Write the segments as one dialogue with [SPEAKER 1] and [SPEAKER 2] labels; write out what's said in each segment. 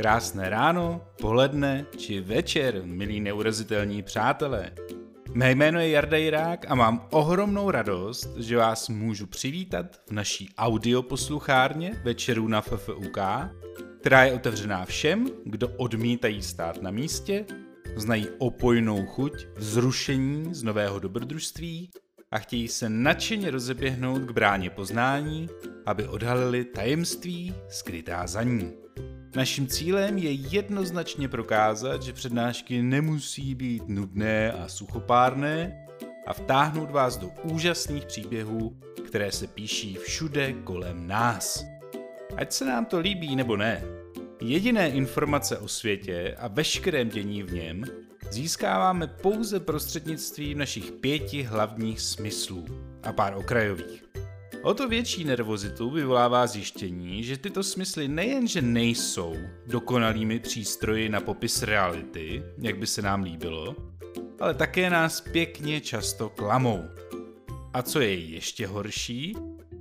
[SPEAKER 1] Krásné ráno, poledne či večer, milí neurazitelní přátelé. Mé jméno je Jarda Jirák a mám ohromnou radost, že vás můžu přivítat v naší audioposluchárně večerů na FFUK, která je otevřená všem, kdo odmítají stát na místě, znají opojnou chuť vzrušení z nového dobrodružství a chtějí se nadšeně rozeběhnout k bráně poznání, aby odhalili tajemství skrytá za ní. Naším cílem je jednoznačně prokázat, že přednášky nemusí být nudné a suchopárné a vtáhnout vás do úžasných příběhů, které se píší všude kolem nás. Ať se nám to líbí nebo ne, jediné informace o světě a veškerém dění v něm získáváme pouze prostřednictvím našich pěti hlavních smyslů a pár okrajových. O to větší nervozitu vyvolává zjištění, že tyto smysly nejenže nejsou dokonalými přístroji na popis reality, jak by se nám líbilo, ale také nás pěkně často klamou. A co je ještě horší,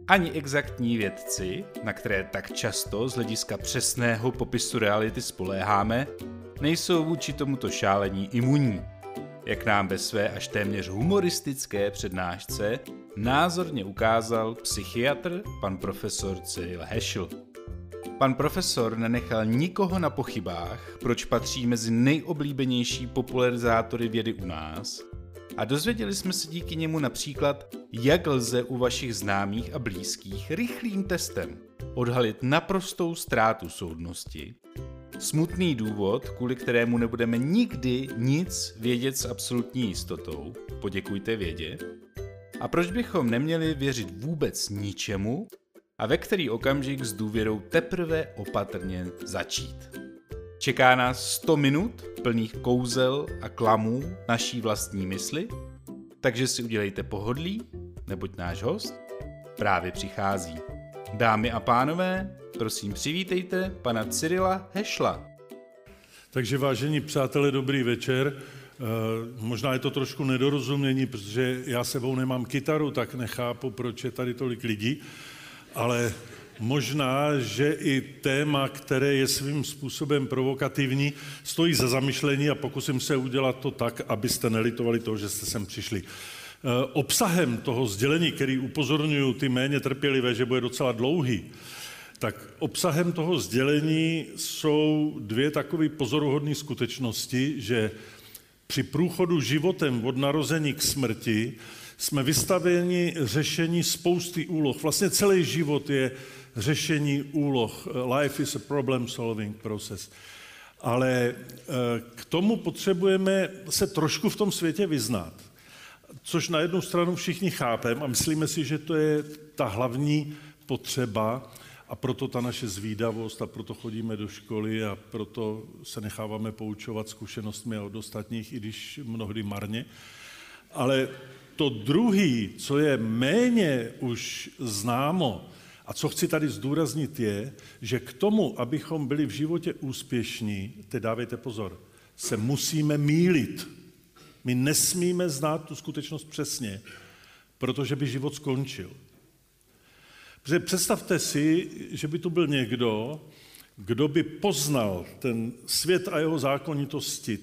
[SPEAKER 1] ani exaktní vědci, na které tak často z hlediska přesného popisu reality spoléháme, nejsou vůči tomuto šálení imunní. Jak nám ve své až téměř humoristické přednášce názorně ukázal psychiatr pan profesor Cyril Heschel. Pan profesor nenechal nikoho na pochybách, proč patří mezi nejoblíbenější popularizátory vědy u nás a dozvěděli jsme se díky němu například, jak lze u vašich známých a blízkých rychlým testem odhalit naprostou ztrátu soudnosti, smutný důvod, kvůli kterému nebudeme nikdy nic vědět s absolutní jistotou, poděkujte vědě, a proč bychom neměli věřit vůbec ničemu a ve který okamžik s důvěrou teprve opatrně začít. Čeká nás 100 minut plných kouzel a klamů naší vlastní mysli, takže si udělejte pohodlí, neboť náš host právě přichází. Dámy a pánové, prosím přivítejte pana Cyrila Hešla.
[SPEAKER 2] Takže vážení přátelé, dobrý večer. Eh, možná je to trošku nedorozumění, protože já sebou nemám kytaru, tak nechápu, proč je tady tolik lidí, ale možná, že i téma, které je svým způsobem provokativní, stojí za zamyšlení a pokusím se udělat to tak, abyste nelitovali toho, že jste sem přišli. Eh, obsahem toho sdělení, který upozorňuju ty méně trpělivé, že bude docela dlouhý, tak obsahem toho sdělení jsou dvě takové pozoruhodné skutečnosti, že při průchodu životem od narození k smrti jsme vystaveni řešení spousty úloh. Vlastně celý život je řešení úloh. Life is a problem solving process. Ale eh, k tomu potřebujeme se trošku v tom světě vyznat. Což na jednu stranu všichni chápeme a myslíme si, že to je ta hlavní potřeba, a proto ta naše zvídavost a proto chodíme do školy a proto se necháváme poučovat zkušenostmi od ostatních, i když mnohdy marně. Ale to druhý, co je méně už známo a co chci tady zdůraznit je, že k tomu, abychom byli v životě úspěšní, teď dávejte pozor, se musíme mílit. My nesmíme znát tu skutečnost přesně, protože by život skončil. Protože představte si, že by tu byl někdo, kdo by poznal ten svět a jeho zákonitosti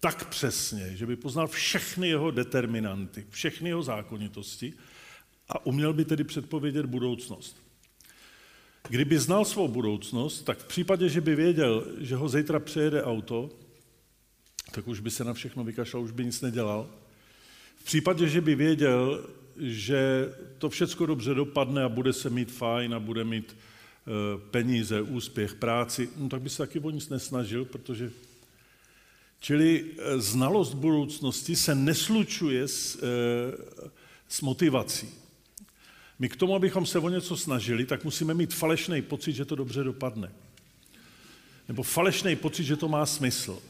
[SPEAKER 2] tak přesně, že by poznal všechny jeho determinanty, všechny jeho zákonitosti a uměl by tedy předpovědět budoucnost. Kdyby znal svou budoucnost, tak v případě, že by věděl, že ho zítra přejede auto, tak už by se na všechno vykašlal, už by nic nedělal. V případě, že by věděl, že to všechno dobře dopadne a bude se mít fajn a bude mít eh, peníze, úspěch, práci, no tak by se taky o nic nesnažil, protože... Čili eh, znalost budoucnosti se neslučuje s, eh, s motivací. My k tomu, abychom se o něco snažili, tak musíme mít falešný pocit, že to dobře dopadne. Nebo falešný pocit, že to má smysl.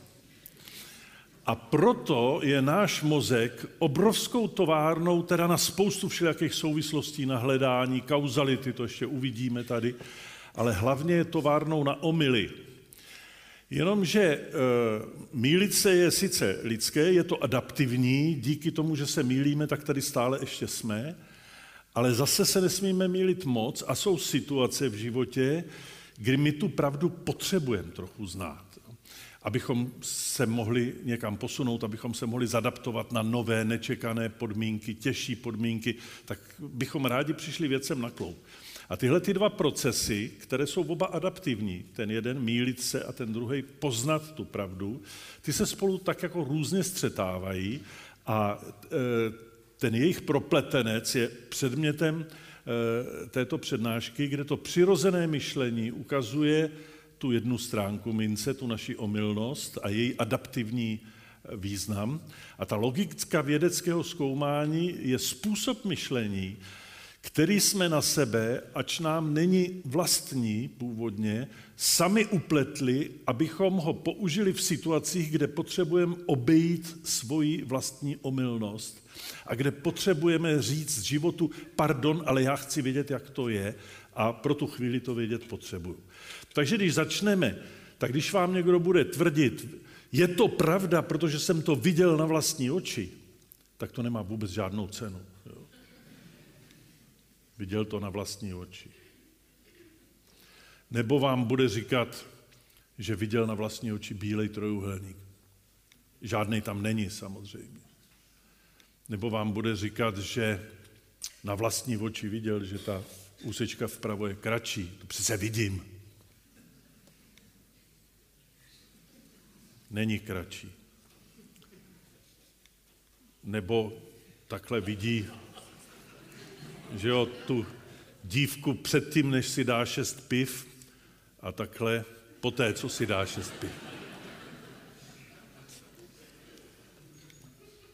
[SPEAKER 2] A proto je náš mozek obrovskou továrnou, teda na spoustu všelijakých souvislostí, na hledání, kauzality, to ještě uvidíme tady, ale hlavně je továrnou na omily. Jenomže e, mílit se je sice lidské, je to adaptivní, díky tomu, že se mílíme, tak tady stále ještě jsme, ale zase se nesmíme mílit moc a jsou situace v životě, kdy my tu pravdu potřebujeme trochu znát, abychom se mohli někam posunout, abychom se mohli zadaptovat na nové, nečekané podmínky, těžší podmínky, tak bychom rádi přišli věcem na kloup. A tyhle ty dva procesy, které jsou oba adaptivní, ten jeden mílit se a ten druhý poznat tu pravdu, ty se spolu tak jako různě střetávají a e, ten jejich propletenec je předmětem e, této přednášky, kde to přirozené myšlení ukazuje tu jednu stránku mince, tu naši omylnost a její adaptivní e, význam. A ta logická vědeckého zkoumání je způsob myšlení, který jsme na sebe, ač nám není vlastní původně, sami upletli, abychom ho použili v situacích, kde potřebujeme obejít svoji vlastní omylnost a kde potřebujeme říct životu, pardon, ale já chci vědět, jak to je a pro tu chvíli to vědět potřebuju. Takže když začneme, tak když vám někdo bude tvrdit, je to pravda, protože jsem to viděl na vlastní oči, tak to nemá vůbec žádnou cenu. Viděl to na vlastní oči. Nebo vám bude říkat, že viděl na vlastní oči bílej trojuhelník. Žádný tam není samozřejmě. Nebo vám bude říkat, že na vlastní oči viděl, že ta úsečka vpravo je kratší. To přece vidím. Není kratší. Nebo takhle vidí že jo, tu dívku předtím, než si dá šest piv a takhle poté, co si dá šest piv.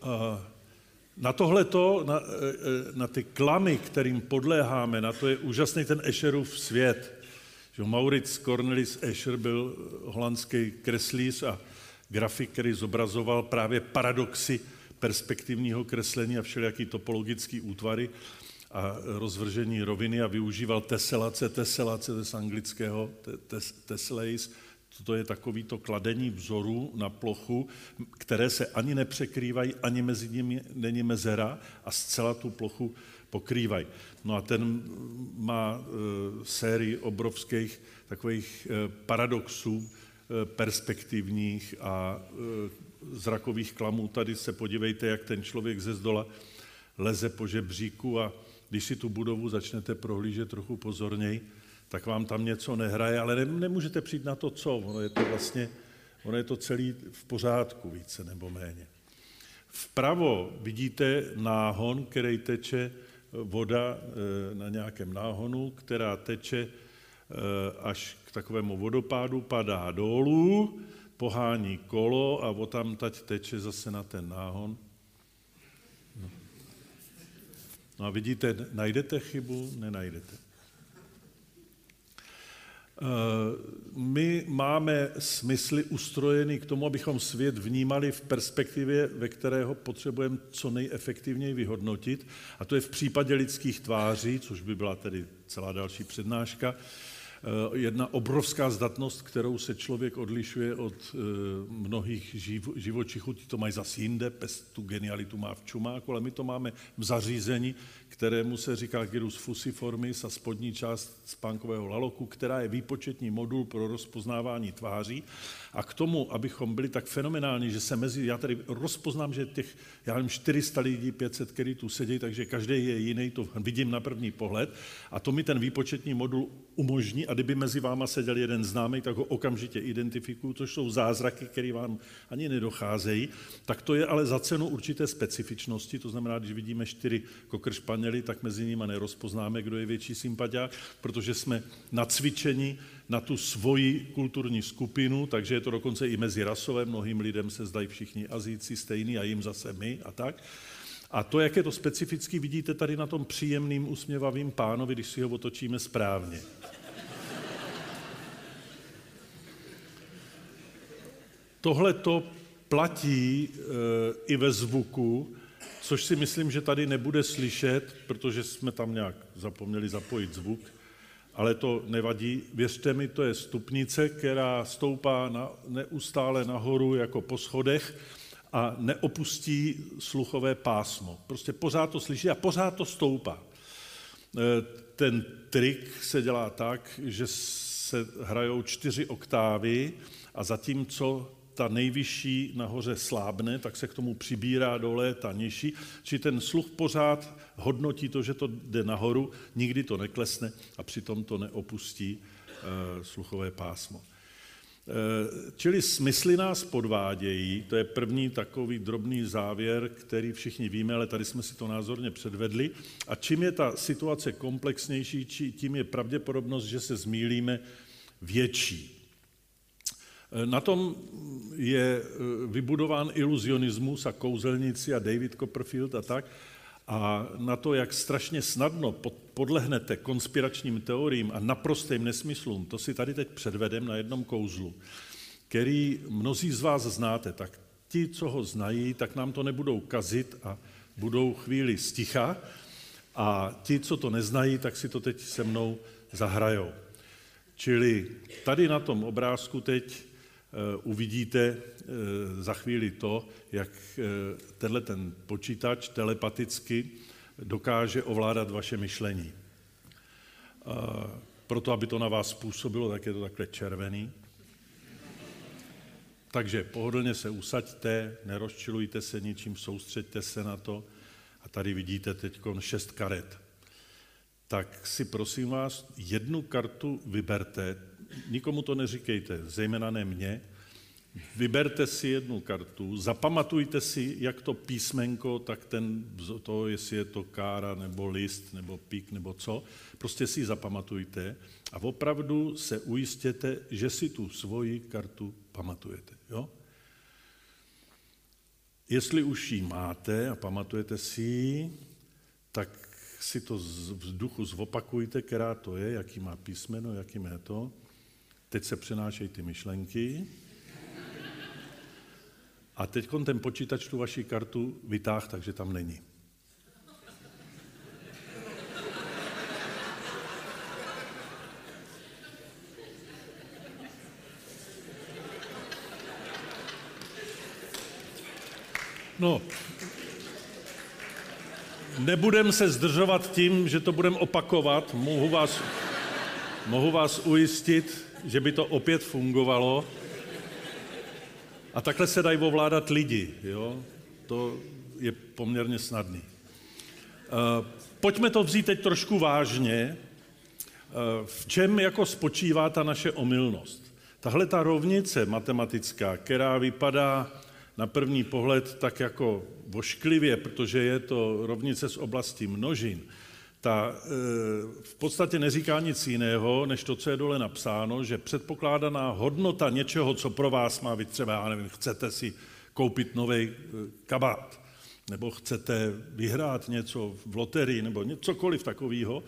[SPEAKER 2] A na tohleto, na, e, e, na ty klamy, kterým podléháme, na to je úžasný ten Escherův svět. Že Maurits Cornelis Escher byl holandský kreslíř a grafik, který zobrazoval právě paradoxy perspektivního kreslení a všelijaký topologický útvary a rozvržení roviny a využíval teselace, teselace z anglického tes, tesleis, to je takovýto kladení vzorů na plochu, které se ani nepřekrývají, ani mezi nimi není mezera a zcela tu plochu pokrývají. No a ten má e, sérii obrovských takových e, paradoxů perspektivních a e, zrakových klamů. Tady se podívejte, jak ten člověk ze zdola leze po žebříku a když si tu budovu začnete prohlížet trochu pozorněji, tak vám tam něco nehraje, ale ne, nemůžete přijít na to, co. Ono je to vlastně, ono je to celý v pořádku, více nebo méně. Vpravo vidíte náhon, který teče voda eh, na nějakém náhonu, která teče eh, až takovému vodopádu, padá dolů, pohání kolo a tam tať teče zase na ten náhon No a vidíte, najdete chybu, nenajdete. Eh, my máme smysly ustrojený k tomu, abychom svět vnímali v perspektivě, ve kterého potřebujeme co nejefektivněji vyhodnotit. A to je v případě lidských tváří, což by byla tedy celá další přednáška, jedna obrovská zdatnost, kterou se člověk odlišuje od eh, mnohých živočichů, ti to mají zase jinde, pes tu genialitu má v čumáku, ale my to máme v zařízení, kterému se říká gyrus fusiformis a spodní část spánkového laloku, která je výpočetní modul pro rozpoznávání tváří. A k tomu, abychom byli tak fenomenální, že se mezi, já tady rozpoznám, že těch, já nevím, 400 lidí, 500, který tu sedí, takže každý je jiný, to vidím na první pohled. A to mi ten výpočetní modul umožní, a kdyby mezi váma seděl jeden známý, tak ho okamžitě identifikuju, což jsou zázraky, které vám ani nedocházejí. Tak to je ale za cenu určité specifičnosti, to znamená, když vidíme čtyři kokršpaněly, tak mezi nimi nerozpoznáme, kdo je větší sympatiák, protože jsme nacvičeni na tu svoji kulturní skupinu, takže je to dokonce i mezirasové, mnohým lidem se zdají všichni azíci stejný a jim zase my a tak. A to, jak je to specificky, vidíte tady na tom příjemným, usměvavým pánovi, když si ho otočíme správně. Tohle to platí e, i ve zvuku, což si myslím, že tady nebude slyšet, protože jsme tam nějak zapomněli zapojit zvuk, ale to nevadí. Věřte mi, to je stupnice, která stoupá na, neustále nahoru jako po schodech a neopustí sluchové pásmo. Prostě pořád to slyší a pořád to stoupá. E, ten trik se dělá tak, že se hrajou čtyři oktávy a zatímco ta nejvyšší nahoře slábne, tak se k tomu přibírá dole ta nižší. Či ten sluch pořád hodnotí to, že to jde nahoru, nikdy to neklesne a přitom to neopustí e, sluchové pásmo. E, čili smysly nás podvádějí, to je první takový drobný závěr, který všichni víme, ale tady jsme si to názorně předvedli. A čím je ta situace komplexnější, tím je pravděpodobnost, že se zmílíme větší. Na tom je eh, vybudován iluzionismus a kouzelníci a David Copperfield a tak. A na to, jak strašně snadno podlehnete konspiračním teoriím a naprostým nesmyslům, to si tady teď předvedem na jednom kouzlu, který mnozí z vás znáte, tak ti, co ho znají, tak nám to nebudou kazit a budou chvíli sticha a ti, co to neznají, tak si to teď se mnou zahrajou. Čili tady na tom obrázku teď uvidíte eh, za chvíli to, jak eh, tenhle ten počítač telepaticky dokáže ovládat vaše myšlení. Proto, aby to na vás působilo, tak je to takhle červený. Takže pohodlně se usaďte, nerozčilujte se ničím, soustřeďte se na to. A tady vidíte teď šest karet. Tak si prosím vás jednu kartu vyberte, nikomu to neříkejte, zejména ne mně, vyberte si jednu kartu, zapamatujte si, jak to písmenko, tak ten, to, jestli je to kára, nebo list, nebo pík, nebo co, prostě si zapamatujte a opravdu se ujistěte, že si tu svoji kartu pamatujete. Jo? Jestli už ji máte a pamatujete si ji, tak si to v duchu zopakujte, která to je, jaký má písmeno, jaký má to. Teď se přenášejí ty myšlenky. A teď ten počítač tu vaši kartu vytáh, takže tam není. No, nebudem se zdržovat tím, že to budeme opakovat. Mohu vás, mohu vás ujistit, že by to opět fungovalo. A takhle se dají ovládat lidi. Jo? To je poměrně snadný. Uh, pojďme to vzít teď trošku vážně. Uh, v čem jako spočívá ta naše omylnost? Tahle ta rovnice matematická, která vypadá na první pohled tak jako vošklivě, protože je to rovnice z oblasti množin, ta e, v podstatě neříká nic jiného, než to, co je dole napsáno, že předpokládaná hodnota něčeho, co pro vás má být třeba, já nevím, chcete si koupit nový e, kabát, nebo chcete vyhrát něco v loterii, nebo cokoliv takového,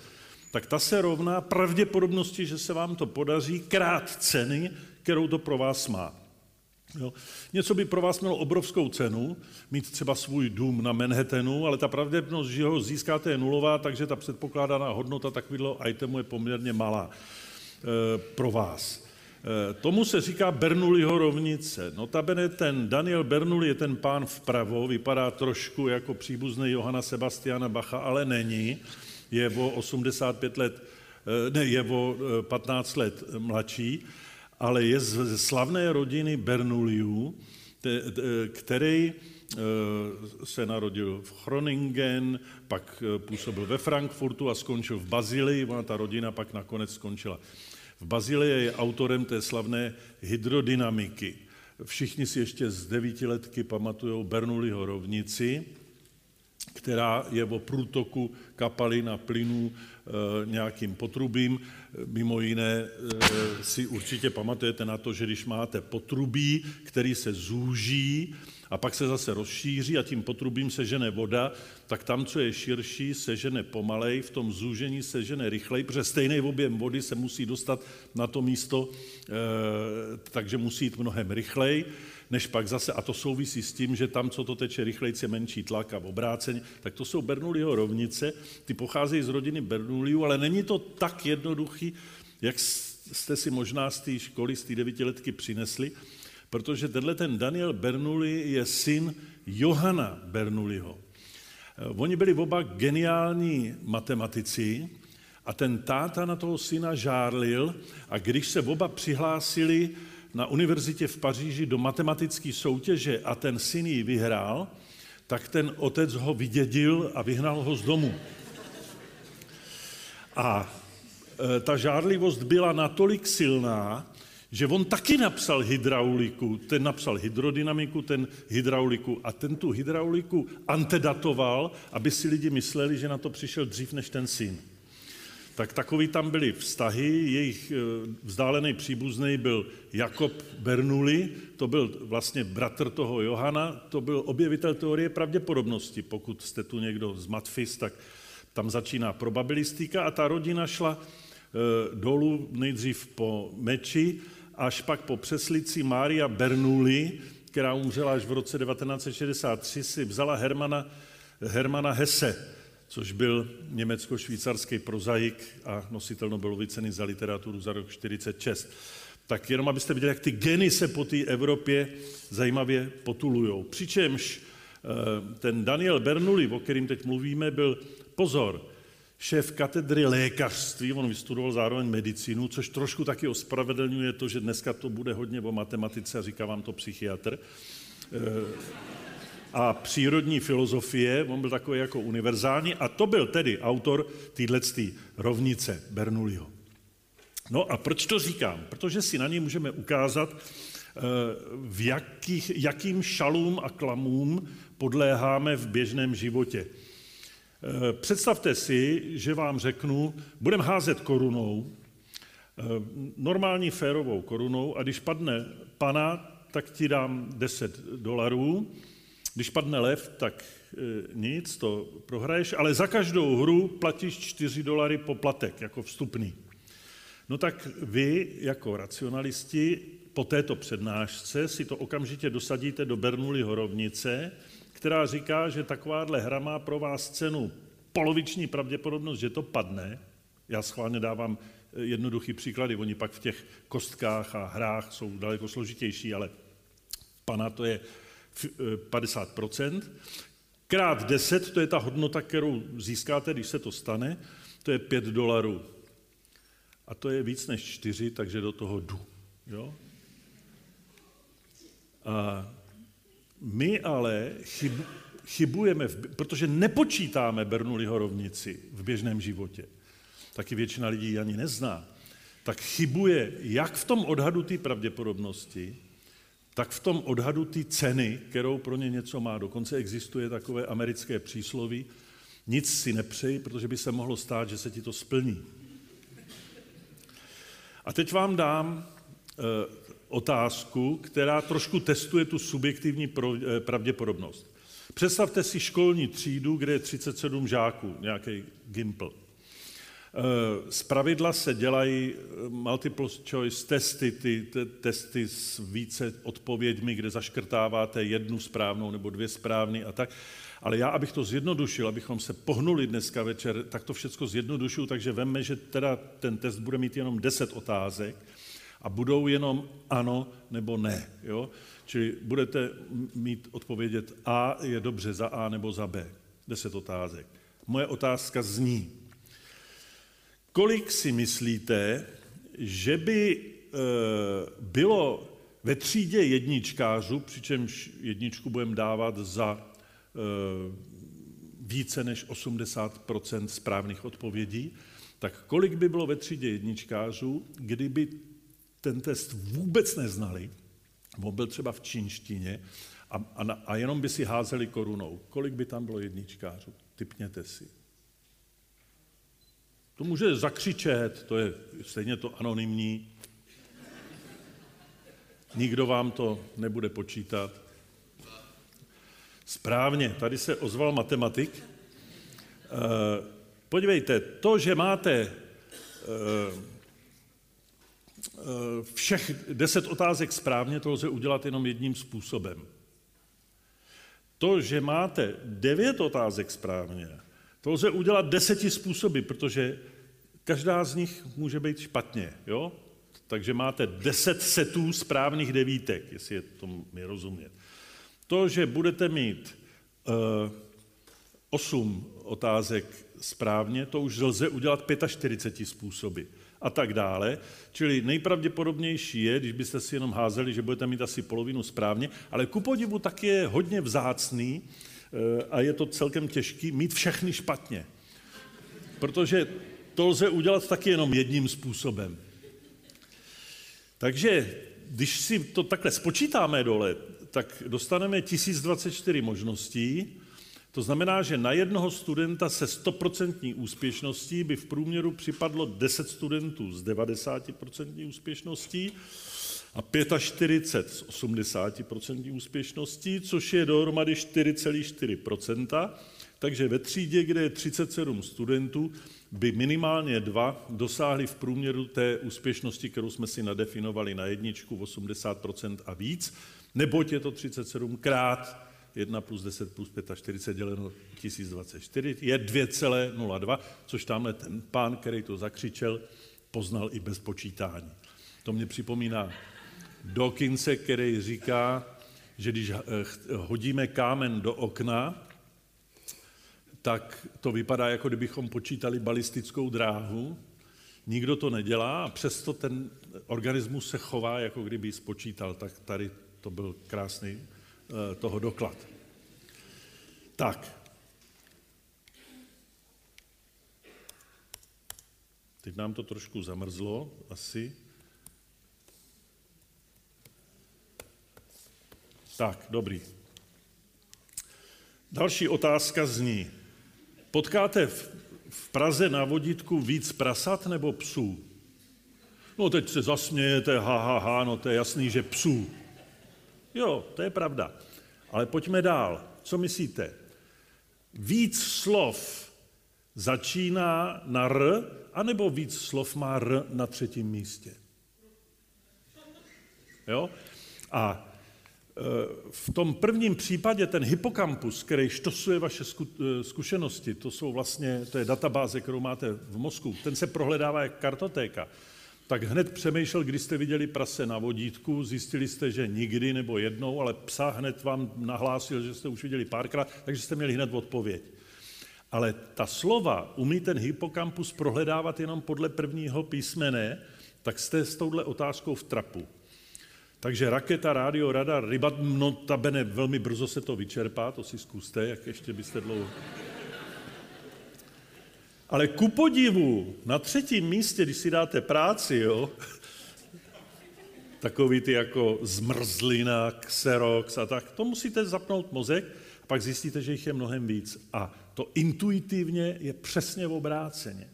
[SPEAKER 2] tak ta se rovná pravděpodobnosti, že se vám to podaří, krát ceny, kterou to pro vás má. Jo. Něco by pro vás mělo obrovskou cenu, mít třeba svůj dům na Manhattanu, ale ta pravděpodobnost, že ho získáte, je nulová, takže ta předpokládaná hodnota takového itemu je poměrně malá e, pro vás. E, tomu se říká Bernoulliho rovnice. Notabene ten Daniel Bernoulli je ten pán vpravo, vypadá trošku jako příbuzný Johana Sebastiana Bacha, ale není. Je o 85 let, e, ne, je o 15 let mladší ale je z slavné rodiny Bernoulliů, který eh, se narodil v Chroningen, pak eh, působil ve Frankfurtu a skončil v Bazilii, a ta rodina pak nakonec skončila. V Bazilii je autorem té slavné hydrodynamiky. Všichni si ještě z devítiletky pamatují Bernoulliho rovnici, která je o průtoku kapalin a plynů e, nějakým potrubím. Mimo jiné e, si určitě pamatujete na to, že když máte potrubí, který se zúží a pak se zase rozšíří a tím potrubím se žene voda, tak tam, co je širší, se žene pomalej, v tom zúžení se žene rychleji, protože stejný objem vody se musí dostat na to místo, e, takže musí jít mnohem rychleji než pak zase, a to souvisí s tím, že tam, co to teče rychleji, je menší tlak a obráceně, tak to jsou Bernoulliho rovnice, ty pocházejí z rodiny Bernoulliů, ale není to tak jednoduchý, jak jste si možná z té školy, z té devítiletky přinesli, protože tenhle ten Daniel Bernoulli je syn Johana Bernoulliho. Oni byli oba geniální matematici A ten táta na toho syna žárlil a když se oba přihlásili na univerzitě v Paříži do matematické soutěže a ten syn ji vyhrál, tak ten otec ho vydědil a vyhnal ho z domu. A e, ta žárlivost byla natolik silná, že on taky napsal hydrauliku, ten napsal hydrodynamiku, ten hydrauliku a ten tu hydrauliku antedatoval, aby si lidi mysleli, že na to přišel dřív než ten syn. Tak takový tam byly vztahy, jejich e, vzdálený příbuzný byl Jakob Bernoulli, to byl vlastně bratr toho Johana, to byl objevitel teorie pravděpodobnosti. Pokud jste tu někdo z Matfis, tak tam začíná probabilistika a ta rodina šla e, dolů nejdřív po Meči, až pak po přeslici Mária Bernoulli, která umřela až v roce 1963, si vzala Hermana, Hermana Hesse, což byl německo-švýcarský prozaik a nositel Nobelovy ceny za literaturu za rok 1946. Tak jenom abyste viděli, jak ty geny se po té Evropě zajímavě potulujou. Přičemž eh, ten Daniel Bernoulli, o kterým teď mluvíme, byl, pozor, šéf katedry lékařství, on vystudoval zároveň medicínu, což trošku taky ospravedlňuje to, že dneska to bude hodně o matematice a říká vám to psychiatr. A přírodní filozofie, on byl takový jako univerzální, a to byl tedy autor téhle rovnice Bernoulliho. No a proč to říkám? Protože si na něj můžeme ukázat, eh, v jakých, jakým šalům a klamům podléháme v běžném životě. Eh, představte si, že vám řeknu, budeme házet korunou, eh, normální férovou korunou, a když padne pana, tak ti dám 10 dolarů, když padne lev, tak e, nic, to prohraješ, ale za každou hru platíš 4 dolary poplatek jako vstupný. No tak vy jako racionalisti po této přednášce si to okamžitě dosadíte do Bernoulliho rovnice, která říká, že takováhle hra má pro vás cenu poloviční pravděpodobnost, že to padne. Já schválně dávám e, jednoduchý příklady, oni pak v těch kostkách a hrách jsou daleko složitější, ale pana to je 50%, krát 10, to je ta hodnota, kterou získáte, když se to stane, to je 5 dolarů. A to je víc než 4, takže do toho jdu. Jo? A my ale chyb, chybujeme, v, protože nepočítáme Bernoulliho rovnici v běžném životě. Taky většina lidí ani nezná. Tak chybuje jak v tom odhadu té pravděpodobnosti, tak v tom odhadu ty ceny, kterou pro ně něco má, dokonce existuje takové americké přísloví, nic si nepřej, protože by se mohlo stát, že se ti to splní. A teď vám dám e, otázku, která trošku testuje tu subjektivní pro, e, pravděpodobnost. Představte si školní třídu, kde je 37 žáků, nějaký gimpl. Eh, z pravidla se dělají eh, multiple choice testy, ty testy s více odpověďmi, kde zaškrtáváte jednu správnou nebo dvě správné a tak. Ale já, abych to zjednodušil, abychom se pohnuli dneska večer, tak to všechno zjednodušuju, takže veme, že teda ten test bude mít jenom 10 otázek a budou jenom ano nebo ne. Jo? Čili budete mít odpovědět A je dobře za A nebo za B. 10 otázek. Moje otázka zní, kolik si myslíte, že by e, bylo ve třídě jedničkářů, přičemž jedničku budeme dávat za e, více než 80% správných odpovědí, tak kolik by bylo ve třídě jedničkářů, kdyby ten test vůbec neznali, on byl třeba v čínštině, a, a, a jenom by si házeli korunou. Kolik by tam bylo jedničkářů? Typněte si. To může zakřičet, to je stejně to anonymní. Nikdo vám to nebude počítat. Správně, tady se ozval matematik. Eh, podívejte, to, že máte eh, eh, všech deset otázek správně, to lze udělat jenom jedním způsobem. To, že máte devět otázek správně, to lze udělat deseti způsoby, protože každá z nich může být špatně. Jo? Takže máte deset setů správných devítek, jestli je to mi rozumět. To, že budete mít uh, osm otázek správně, to už lze udělat 45 způsoby a tak dále. Čili nejpravděpodobnější je, když byste si jenom házeli, že budete mít asi polovinu správně, ale ku podivu tak je hodně vzácný a je to celkem těžký mít všechny špatně. Protože to lze udělat taky jenom jedním způsobem. Takže když si to takhle spočítáme dole, tak dostaneme 1024 možností. To znamená, že na jednoho studenta se 100% úspěšností by v průměru připadlo 10 studentů s 90% úspěšností a 45 s 80% úspěšností, což je dohromady 4,4%. Takže ve třídě, kde je 37 studentů, by minimálně dva dosáhli v průměru té úspěšnosti, kterou jsme si nadefinovali na jedničku, 80% a víc, neboť je to 37 krát 1 plus 10 plus 45 děleno 1024 je 2,02, což tamhle ten pán, který to zakřičel, poznal i bez počítání. To mě připomíná Dawkinse, který říká, že když eh, hodíme kámen do okna, tak to vypadá, jako kdybychom počítali balistickou dráhu. Nikdo to nedělá a přesto ten organismus se chová, jako kdyby spočítal. Tak tady to byl krásný eh, toho doklad. Tak. Teď nám to trošku zamrzlo, asi. Tak, dobrý. Další otázka zní, Potkáte v, v Praze na vodítku víc prasat nebo psů? No teď se zasmějete, ha, ha, ha, no to je jasný, že psů. Jo, to je pravda. Ale pojďme dál. Co myslíte? Víc slov začíná na R, anebo víc slov má R na třetím místě? Jo? A v tom prvním případě ten hypokampus, který štosuje vaše eh, zkušenosti, to jsou vlastně, to je databáze, kterou máte v mozku, ten se prohledává jak kartotéka, tak hned přemýšlel, když jste viděli prase na vodítku, zjistili jste, že nikdy nebo jednou, ale psa hned vám nahlásil, že jste už viděli párkrát, takže jste měli hned odpověď. Ale ta slova umí ten hypokampus prohledávat jenom podle prvního písmene, tak jste s touhle otázkou v trapu. Takže raketa, rádio, radar, ryba, notabene velmi brzo se to vyčerpá, to si zkuste, jak ještě byste dlouho... Ale ku podivu, na třetím místě, když si dáte práci, jo, takový ty jako zmrzlina, xerox a tak, to musíte zapnout mozek a pak zjistíte, že jich je mnohem víc. A to intuitivně je přesně v obráceně.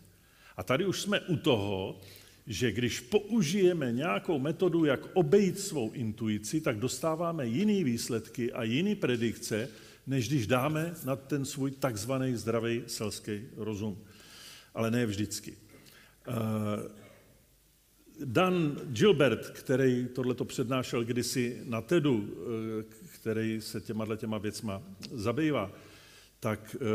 [SPEAKER 2] A tady už jsme u toho, že když použijeme nějakou metodu, jak obejít svou intuici, tak dostáváme jiný výsledky a jiný predikce, než když dáme na ten svůj takzvaný zdravý selský rozum. Ale ne vždycky. Eh, Dan Gilbert, který tohleto přednášel kdysi na TEDu, eh, který se těma těma věcma zabývá, tak eh,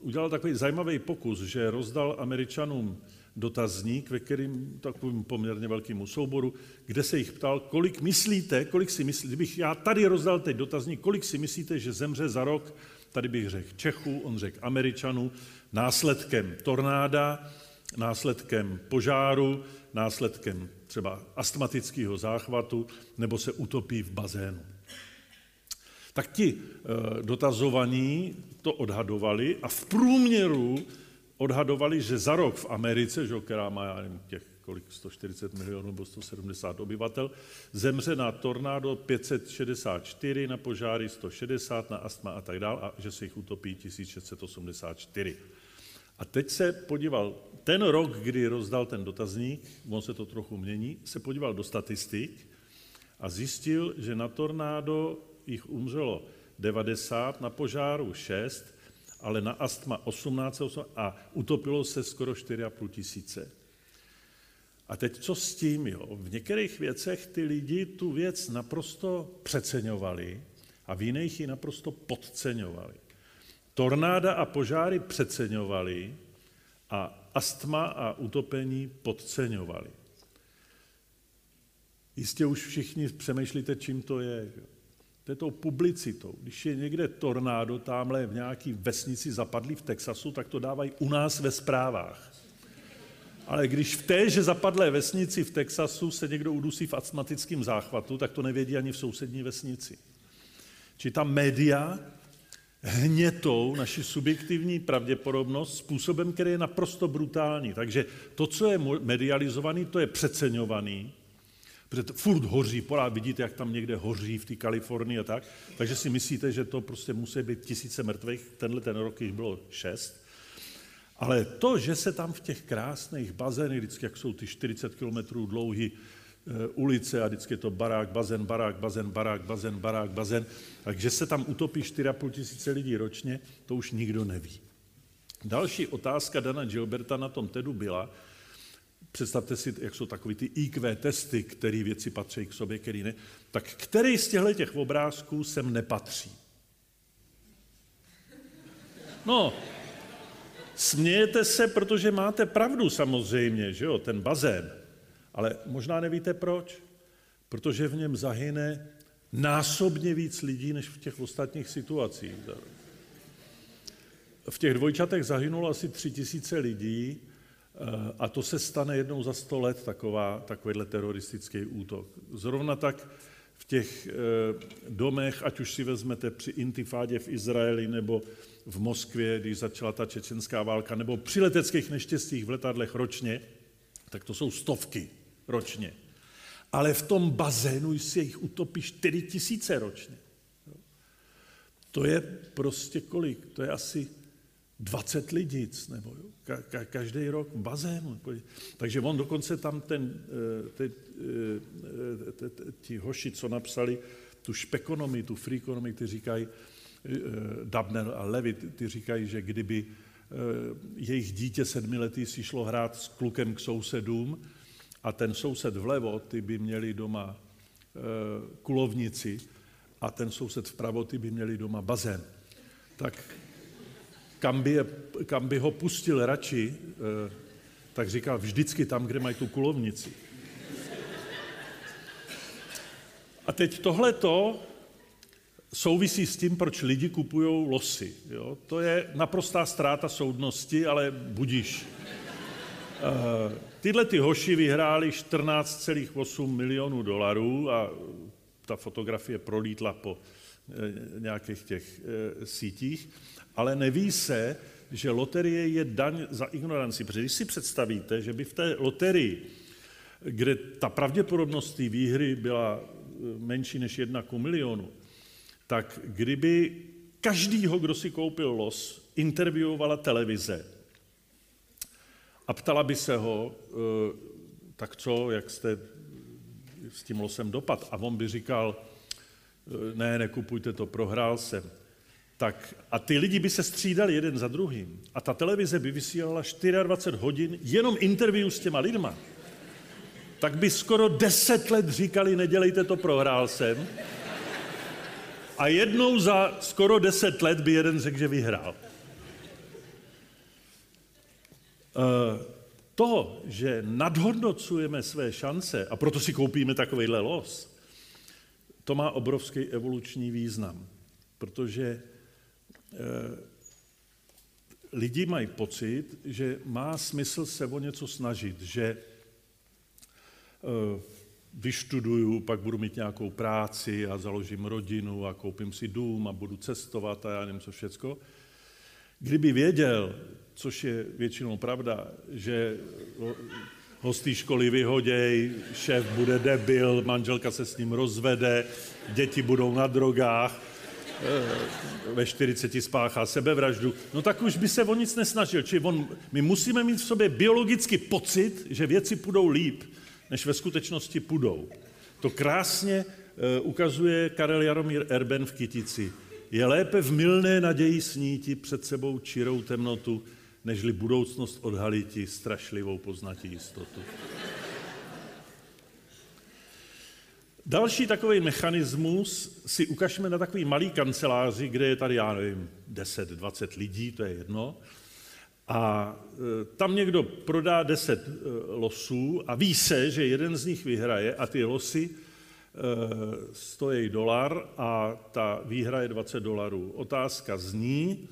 [SPEAKER 2] udělal takový zajímavý pokus, že rozdal američanům dotazník, ve kterým takovým poměrně velkému souboru, kde se jich ptal, kolik myslíte, kolik si myslíte, kdybych já tady rozdal teď dotazník, kolik si myslíte, že zemře za rok, tady bych řekl Čechů, on řekl Američanů, následkem tornáda, následkem požáru, následkem třeba astmatického záchvatu, nebo se utopí v bazénu. Tak ti e, dotazovaní to odhadovali a v průměru odhadovali, že za rok v Americe, že, která má já nevím, těch kolik, 140 milionů nebo 170 obyvatel, zemře na tornádo 564, na požáry 160, na astma a tak dále, a že se jich utopí 1684. A teď se podíval, ten rok, kdy rozdal ten dotazník, on se to trochu mění, se podíval do statistik a zjistil, že na tornádo jich umřelo 90, na požáru 6, ale na astma 18 a utopilo se skoro 4,5 tisíce. A teď co s tím? Jo? V některých věcech ty lidi tu věc naprosto přeceňovali a v jiných ji naprosto podceňovali. Tornáda a požáry přeceňovali a astma a utopení podceňovali. Jistě už všichni přemýšlíte, čím to je. To je tou publicitou. Když je někde tornádo tamhle v nějaký vesnici zapadlý v Texasu, tak to dávají u nás ve zprávách. Ale když v téže zapadlé vesnici v Texasu se někdo udusí v astmatickém záchvatu, tak to nevědí ani v sousední vesnici. Či ta média hnětou naši subjektivní pravděpodobnost způsobem, který je naprosto brutální. Takže to, co je medializovaný, to je přeceňovaný, protože to furt hoří, pořád vidíte, jak tam někde hoří v té Kalifornii a tak, takže si myslíte, že to prostě musí být tisíce mrtvých, tenhle ten rok již bylo šest, ale to, že se tam v těch krásných bazénech, vždycky jak jsou ty 40 kilometrů Eh, ulice a vždycky je to barák, bazén, barák, bazén, barák, bazén, barák, bazén. Takže se tam utopí 4,5 tisíce lidí ročně, to už nikdo neví. Další otázka Dana Gilberta na tom TEDu byla, představte si, jak jsou takový ty IQ testy, které věci patří k sobě, který ne, tak který z těchto těch obrázků sem nepatří? No, smějete se, protože máte pravdu samozřejmě, že jo, ten bazén. Ale možná nevíte proč. Protože v něm zahyne násobně víc lidí, než v těch ostatních situacích. V těch dvojčatech zahynulo asi tři tisíce lidí a to se stane jednou za sto let taková, takovýhle teroristický útok. Zrovna tak v těch eh, domech, ať už si vezmete při intifádě v Izraeli nebo v Moskvě, když začala ta čečenská válka, nebo při leteckých neštěstích v letadlech ročně, tak to jsou stovky ročně. Ale v tom bazénu se jich utopí 4 tisíce ročně. To je prostě kolik? To je asi 20 lidic, nebo jo? Ka- ka- každý rok v bazénu. Takže on dokonce tam ten, eh, te, te, ti hoši, co napsali tu špekonomii, tu freakonomii, ty říkají, eh, Dabner a Levy, ty říkají, že kdyby eh, jejich dítě sedmiletý si šlo hrát s klukem k sousedům, a ten soused vlevo, ty by měli doma kulovnici a ten soused vpravo, ty by měli doma bazén. Tak kam by, je, kam by ho pustil radši, e, tak říkal vždycky tam, kde mají tu kulovnici. A teď tohleto souvisí s tím, proč lidi kupují losy. Jo? To je naprostá ztráta soudnosti, ale budíš. Eh, tyhle ty hoši vyhráli 14,8 milionů dolarů a ta fotografie prolítla po eh, nějakých těch eh, sítích, ale neví se, že loterie je daň za ignoranci. Protože když si představíte, že by v té loterii, kde ta pravděpodobnost té výhry byla menší než jedna ku milionu, tak kdyby každýho, kdo si koupil los, intervjuovala televize, a ptala by se ho, eh, tak co, jak jste s tím losem dopad? A on by říkal, eh, ne, nekupujte to, prohrál jsem. Tak a ty lidi by se střídali jeden za druhým. A ta televize by vysílala 24 hodin jenom interview s těma lidma. Tak by skoro 10 let říkali, nedělejte to, prohrál jsem. A jednou za skoro 10 let by jeden řekl, že vyhrál. Eh, to, že nadhodnocujeme své šance a proto si koupíme takovýhle los, to má obrovský evoluční význam, protože eh, lidi mají pocit, že má smysl se o něco snažit, že eh, vyštuduju, pak budu mít nějakou práci a založím rodinu a koupím si dům a budu cestovat a já nevím co všecko. Kdyby věděl, což je většinou pravda, že ho z té školy vyhoděj, šéf bude debil, manželka se s ním rozvede, děti budou na drogách, eh, ve 40 spáchá sebevraždu, no tak už by se o nic nesnažil. Či on, my musíme mít v sobě biologicky pocit, že věci půjdou líp, než ve skutečnosti půjdou. To krásně uh, ukazuje Karel Jaromír Erben v Kytici. Je lépe v milné naději sníti před sebou čirou temnotu, nežli budoucnost odhaliti strašlivou poznatí jistotu. Další takový mechanismus si ukažme na takový malý kanceláři, kde je tady, já nevím, 10-20 lidí, to je jedno, a e, tam někdo prodá 10 e, losů a ví se, že jeden z nich vyhraje a ty losy stojí dolar a ta výhra je 20 dolarů. Otázka zní,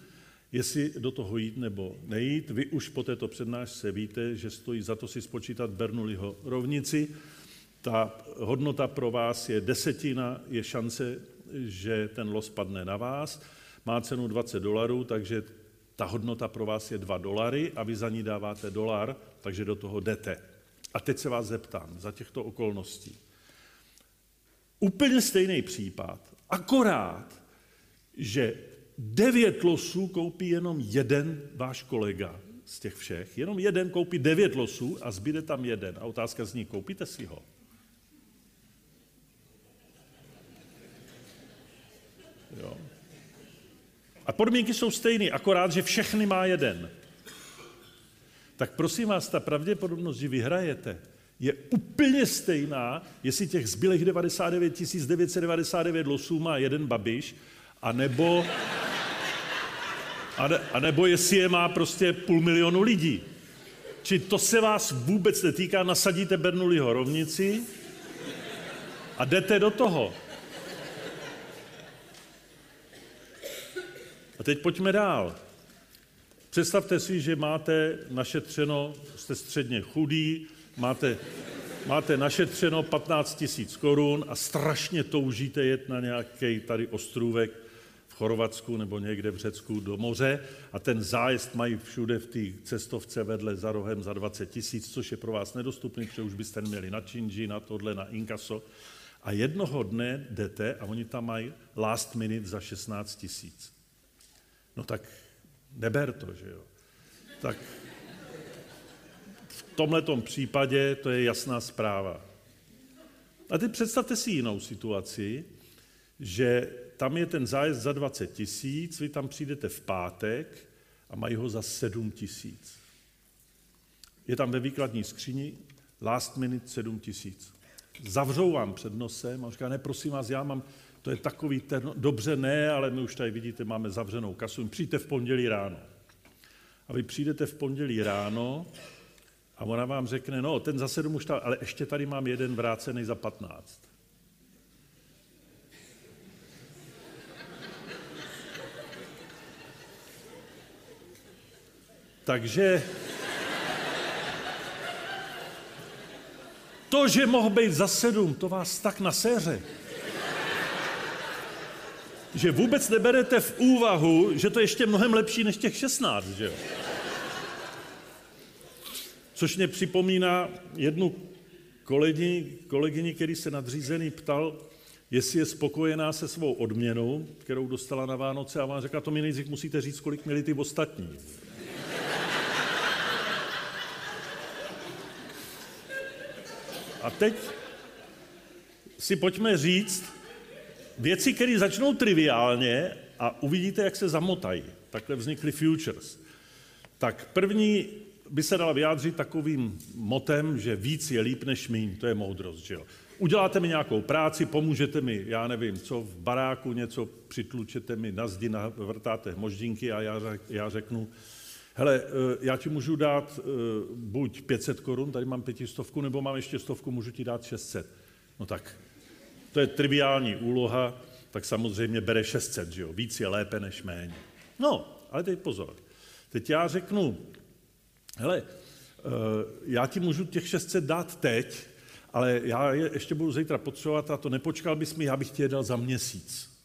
[SPEAKER 2] jestli do toho jít nebo nejít. Vy už po této přednášce víte, že stojí za to si spočítat Bernoulliho rovnici. Ta hodnota pro vás je desetina, je šance, že ten los padne na vás. Má cenu 20 dolarů, takže ta hodnota pro vás je 2 dolary a vy za ní dáváte dolar, takže do toho jdete. A teď se vás zeptám, za těchto okolností. Úplně stejný případ, akorát, že devět losů koupí jenom jeden váš kolega z těch všech. Jenom jeden koupí devět losů a zbyde tam jeden. A otázka zní, koupíte si ho? Jo. A podmínky jsou stejné, akorát, že všechny má jeden. Tak prosím vás, ta pravděpodobnost, že vyhrajete, je úplně stejná, jestli těch zbylých 99 999 losů má jeden babiš, anebo, a nebo jestli je má prostě půl milionu lidí. Či to se vás vůbec netýká, nasadíte Bernoulliho rovnici a jdete do toho. A teď pojďme dál. Představte si, že máte našetřeno, jste středně chudý, máte, máte našetřeno 15 tisíc korun a strašně toužíte jet na nějaký tady ostrůvek Chorvatsku nebo někde v Řecku do moře a ten zájezd mají všude v té cestovce vedle za rohem za 20 tisíc, což je pro vás nedostupný, protože už byste měli na činži, na tohle, na inkaso. A jednoho dne jdete a oni tam mají last minute za 16 tisíc. No tak neber to, že jo. Tak v tomhle případě to je jasná zpráva. A teď představte si jinou situaci, že tam je ten zájezd za 20 tisíc, vy tam přijdete v pátek a mají ho za 7 tisíc. Je tam ve výkladní skříni last minute 7 tisíc. Zavřou vám před nosem a říká, ne, prosím vás, já mám to je takový, ten, dobře ne, ale my už tady vidíte, máme zavřenou kasu, přijďte v pondělí ráno. A vy přijdete v pondělí ráno a ona vám řekne, no, ten za sedm už tam, ale ještě tady mám jeden vrácený za patnáct. Takže to, že mohl být za sedm, to vás tak na séře že vůbec neberete v úvahu, že to je ještě mnohem lepší než těch 16, že jo? Což mě připomíná jednu kolegyni, kolegyni, který se nadřízený ptal, jestli je spokojená se svou odměnou, kterou dostala na Vánoce a vám řekla, to mi nejdřív musíte říct, kolik měli ty ostatní. A teď si pojďme říct, věci, které začnou triviálně a uvidíte, jak se zamotají. Takhle vznikly futures. Tak první by se dala vyjádřit takovým motem, že víc je líp než míň, to je moudrost, že jo. Uděláte mi nějakou práci, pomůžete mi, já nevím, co v baráku, něco přitlučete mi na zdi, vrtáte moždinky a já, já řeknu, hele, eh, já ti můžu dát eh, buď 500 korun, tady mám pětistovku, nebo mám ještě stovku, můžu ti dát 600. No tak to je triviální úloha, tak samozřejmě bere 600, že jo? Víc je lépe než méně. No, ale teď pozor. Teď já řeknu, hele, eh, já ti můžu těch 600 dát teď, ale já je ještě budu zítra potřebovat a to nepočkal bys mi, já bych ti je dal za měsíc.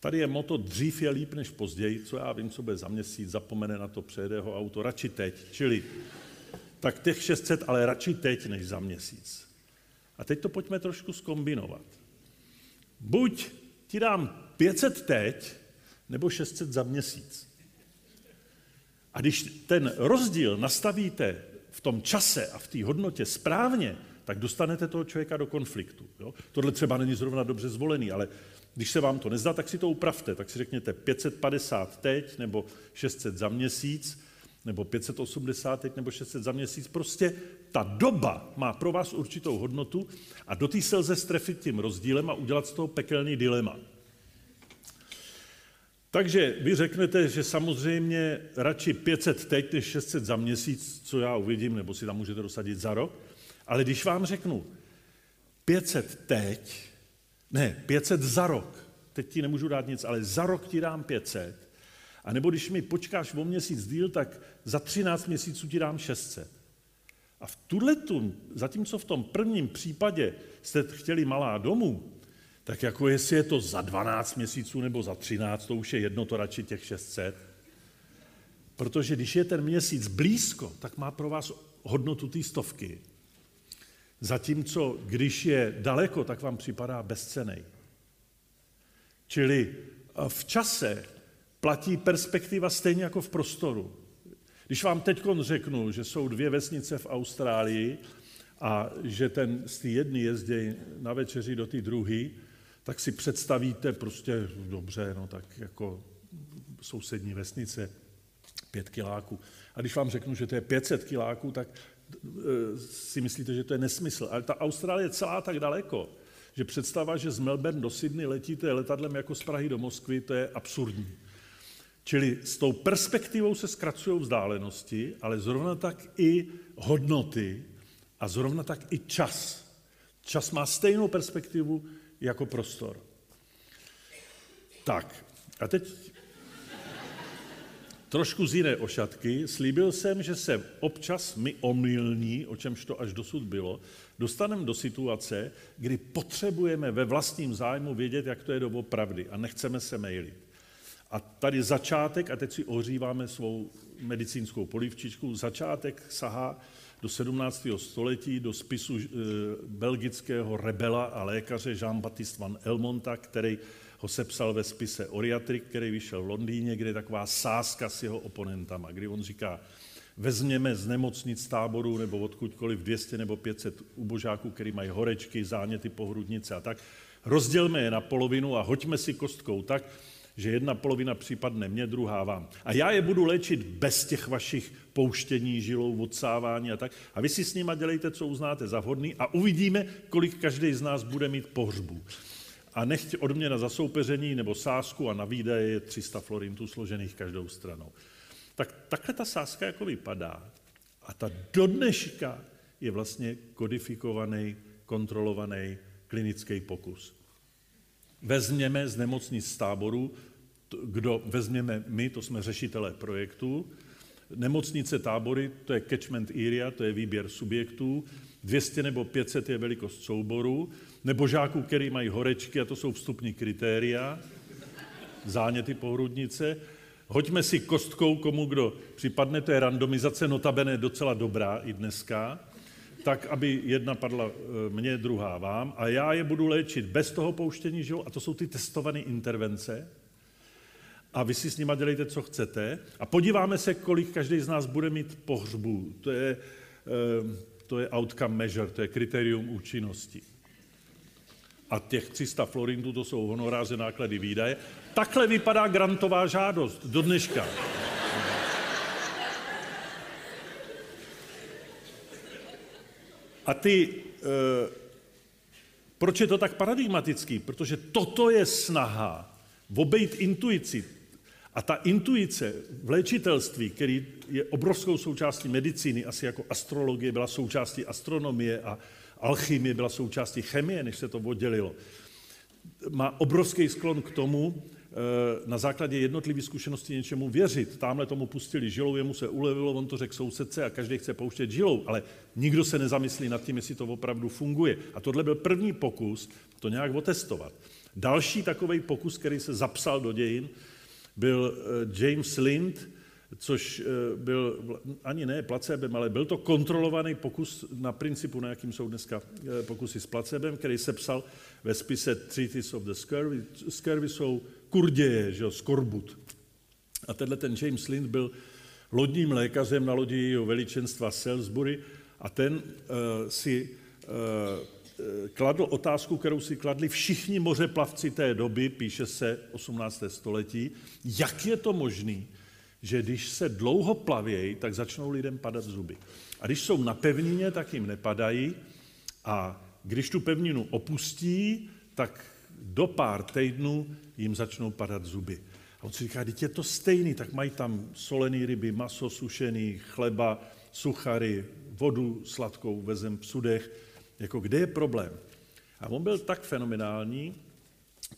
[SPEAKER 2] Tady je moto dřív je líp než později, co já vím, co bude za měsíc, zapomene na to, přejede ho auto, radši teď. Čili tak těch 600, ale radši teď než za měsíc. A teď to pojďme trošku skombinovat. Buď ti dám 500 teď, nebo 600 za měsíc. A když ten rozdíl nastavíte v tom čase a v té hodnotě správně, tak dostanete toho člověka do konfliktu. Jo? Tohle třeba není zrovna dobře zvolený, ale když se vám to nezdá, tak si to upravte. Tak si řekněte 550 teď nebo 600 za měsíc nebo 580 teď, nebo 600 za měsíc. Prostě ta doba má pro vás určitou hodnotu a do té se lze strefit tím rozdílem a udělat z toho pekelný dilema. Takže vy řeknete, že samozřejmě radši 500 teď, než 600 za měsíc, co já uvidím, nebo si tam můžete dosadit za rok. Ale když vám řeknu, 500 teď, ne, 500 za rok, teď ti nemůžu dát nic, ale za rok ti dám 500, a nebo když mi počkáš o měsíc díl, tak za 13 měsíců ti dám 600. A v tuhletu, zatímco v tom prvním případě jste chtěli malá domů, tak jako jestli je to za 12 měsíců nebo za 13, to už je jedno, to radši těch 600. Protože když je ten měsíc blízko, tak má pro vás hodnotu té stovky. Zatímco když je daleko, tak vám připadá bezcenej. Čili v čase platí perspektiva stejně jako v prostoru. Když vám teď řeknu, že jsou dvě vesnice v Austrálii a že ten z té jedné jezdí na večeři do té druhé, tak si představíte prostě, dobře, no tak jako sousední vesnice, pět kiláků. A když vám řeknu, že to je 500 kiláků, tak si myslíte, že to je nesmysl. Ale ta Austrálie je celá tak daleko, že představa, že z Melbourne do Sydney letíte letadlem jako z Prahy do Moskvy, to je absurdní. Čili s tou perspektivou se zkracují vzdálenosti, ale zrovna tak i hodnoty a zrovna tak i čas. Čas má stejnou perspektivu jako prostor. Tak, a teď trošku z jiné ošatky. Slíbil jsem, že se občas my omylní, o čemž to až dosud bylo, dostaneme do situace, kdy potřebujeme ve vlastním zájmu vědět, jak to je doopravdy a nechceme se mailit. A tady začátek, a teď si ohříváme svou medicínskou polivčičku, začátek sahá do 17. století, do spisu e, belgického rebela a lékaře Jean-Baptiste van Elmonta, který ho sepsal ve spise Oriatrik, který vyšel v Londýně, kde je taková sázka s jeho oponentama, kdy on říká, vezměme z nemocnic táboru nebo odkudkoliv 200 nebo 500 ubožáků, který mají horečky, záněty, pohrudnice a tak, rozdělme je na polovinu a hoďme si kostkou tak, že jedna polovina případne mě, druhá vám. A já je budu léčit bez těch vašich pouštění, žilou, odsávání a tak. A vy si s nima dělejte, co uznáte za vhodný a uvidíme, kolik každý z nás bude mít pohřbů. A nechť odměna za soupeření nebo sásku a na výdaje je 300 florintů složených každou stranou. Tak takhle ta sázka jako vypadá. A ta do dneška je vlastně kodifikovaný, kontrolovaný klinický pokus vezměme z nemocnic z táboru, kdo vezměme my, to jsme řešitelé projektu, nemocnice tábory, to je catchment area, to je výběr subjektů, 200 nebo 500 je velikost souboru, nebo žáků, který mají horečky, a to jsou vstupní kritéria, záněty pohrudnice. Hoďme si kostkou, komu kdo připadne, to je randomizace, notabene docela dobrá i dneska tak, aby jedna padla eh, mně, druhá vám, a já je budu léčit bez toho pouštění žil, a to jsou ty testované intervence, a vy si s nima dělejte, co chcete, a podíváme se, kolik každý z nás bude mít pohřbů. To je, eh, to je outcome measure, to je kritérium účinnosti. A těch 300 florintů, to jsou honoráře, náklady, výdaje. Takhle vypadá grantová žádost do dneška. A ty, e, proč je to tak paradigmatický? Protože toto je snaha obejít intuici. A ta intuice v léčitelství, který je obrovskou součástí medicíny, asi jako astrologie byla součástí astronomie a alchymie byla součástí chemie, než se to oddělilo, má obrovský sklon k tomu, Eh, na základě jednotlivých zkušeností něčemu věřit. Tamhle tomu pustili žilou, jemu se ulevilo, on to řekl sousedce a každý chce pouštět žilou, ale nikdo se nezamyslí nad tím, jestli to opravdu funguje. A tohle byl první pokus to nějak otestovat. Další takový pokus, který se zapsal do dějin, byl eh, James Lind, což eh, byl ani ne placebem, ale byl to kontrolovaný pokus na principu, na jakým jsou dneska pokusy s placebem, který se psal ve spise Treatise of the Scurvy. Scurvy jsou kurděje, že jo, skorbut. A tenhle ten James Lind byl lodním lékařem na lodi jeho veličenstva Salisbury a ten uh, si uh, kladl otázku, kterou si kladli všichni mořeplavci té doby, píše se 18. století, jak je to možné, že když se dlouho plavějí, tak začnou lidem padat zuby. A když jsou na pevnině, tak jim nepadají a když tu pevninu opustí, tak do pár týdnů jim začnou padat zuby. A on si říká, teď je to stejný, tak mají tam solený ryby, maso sušený, chleba, suchary, vodu sladkou vezem v sudech. Jako kde je problém? A on byl tak fenomenální,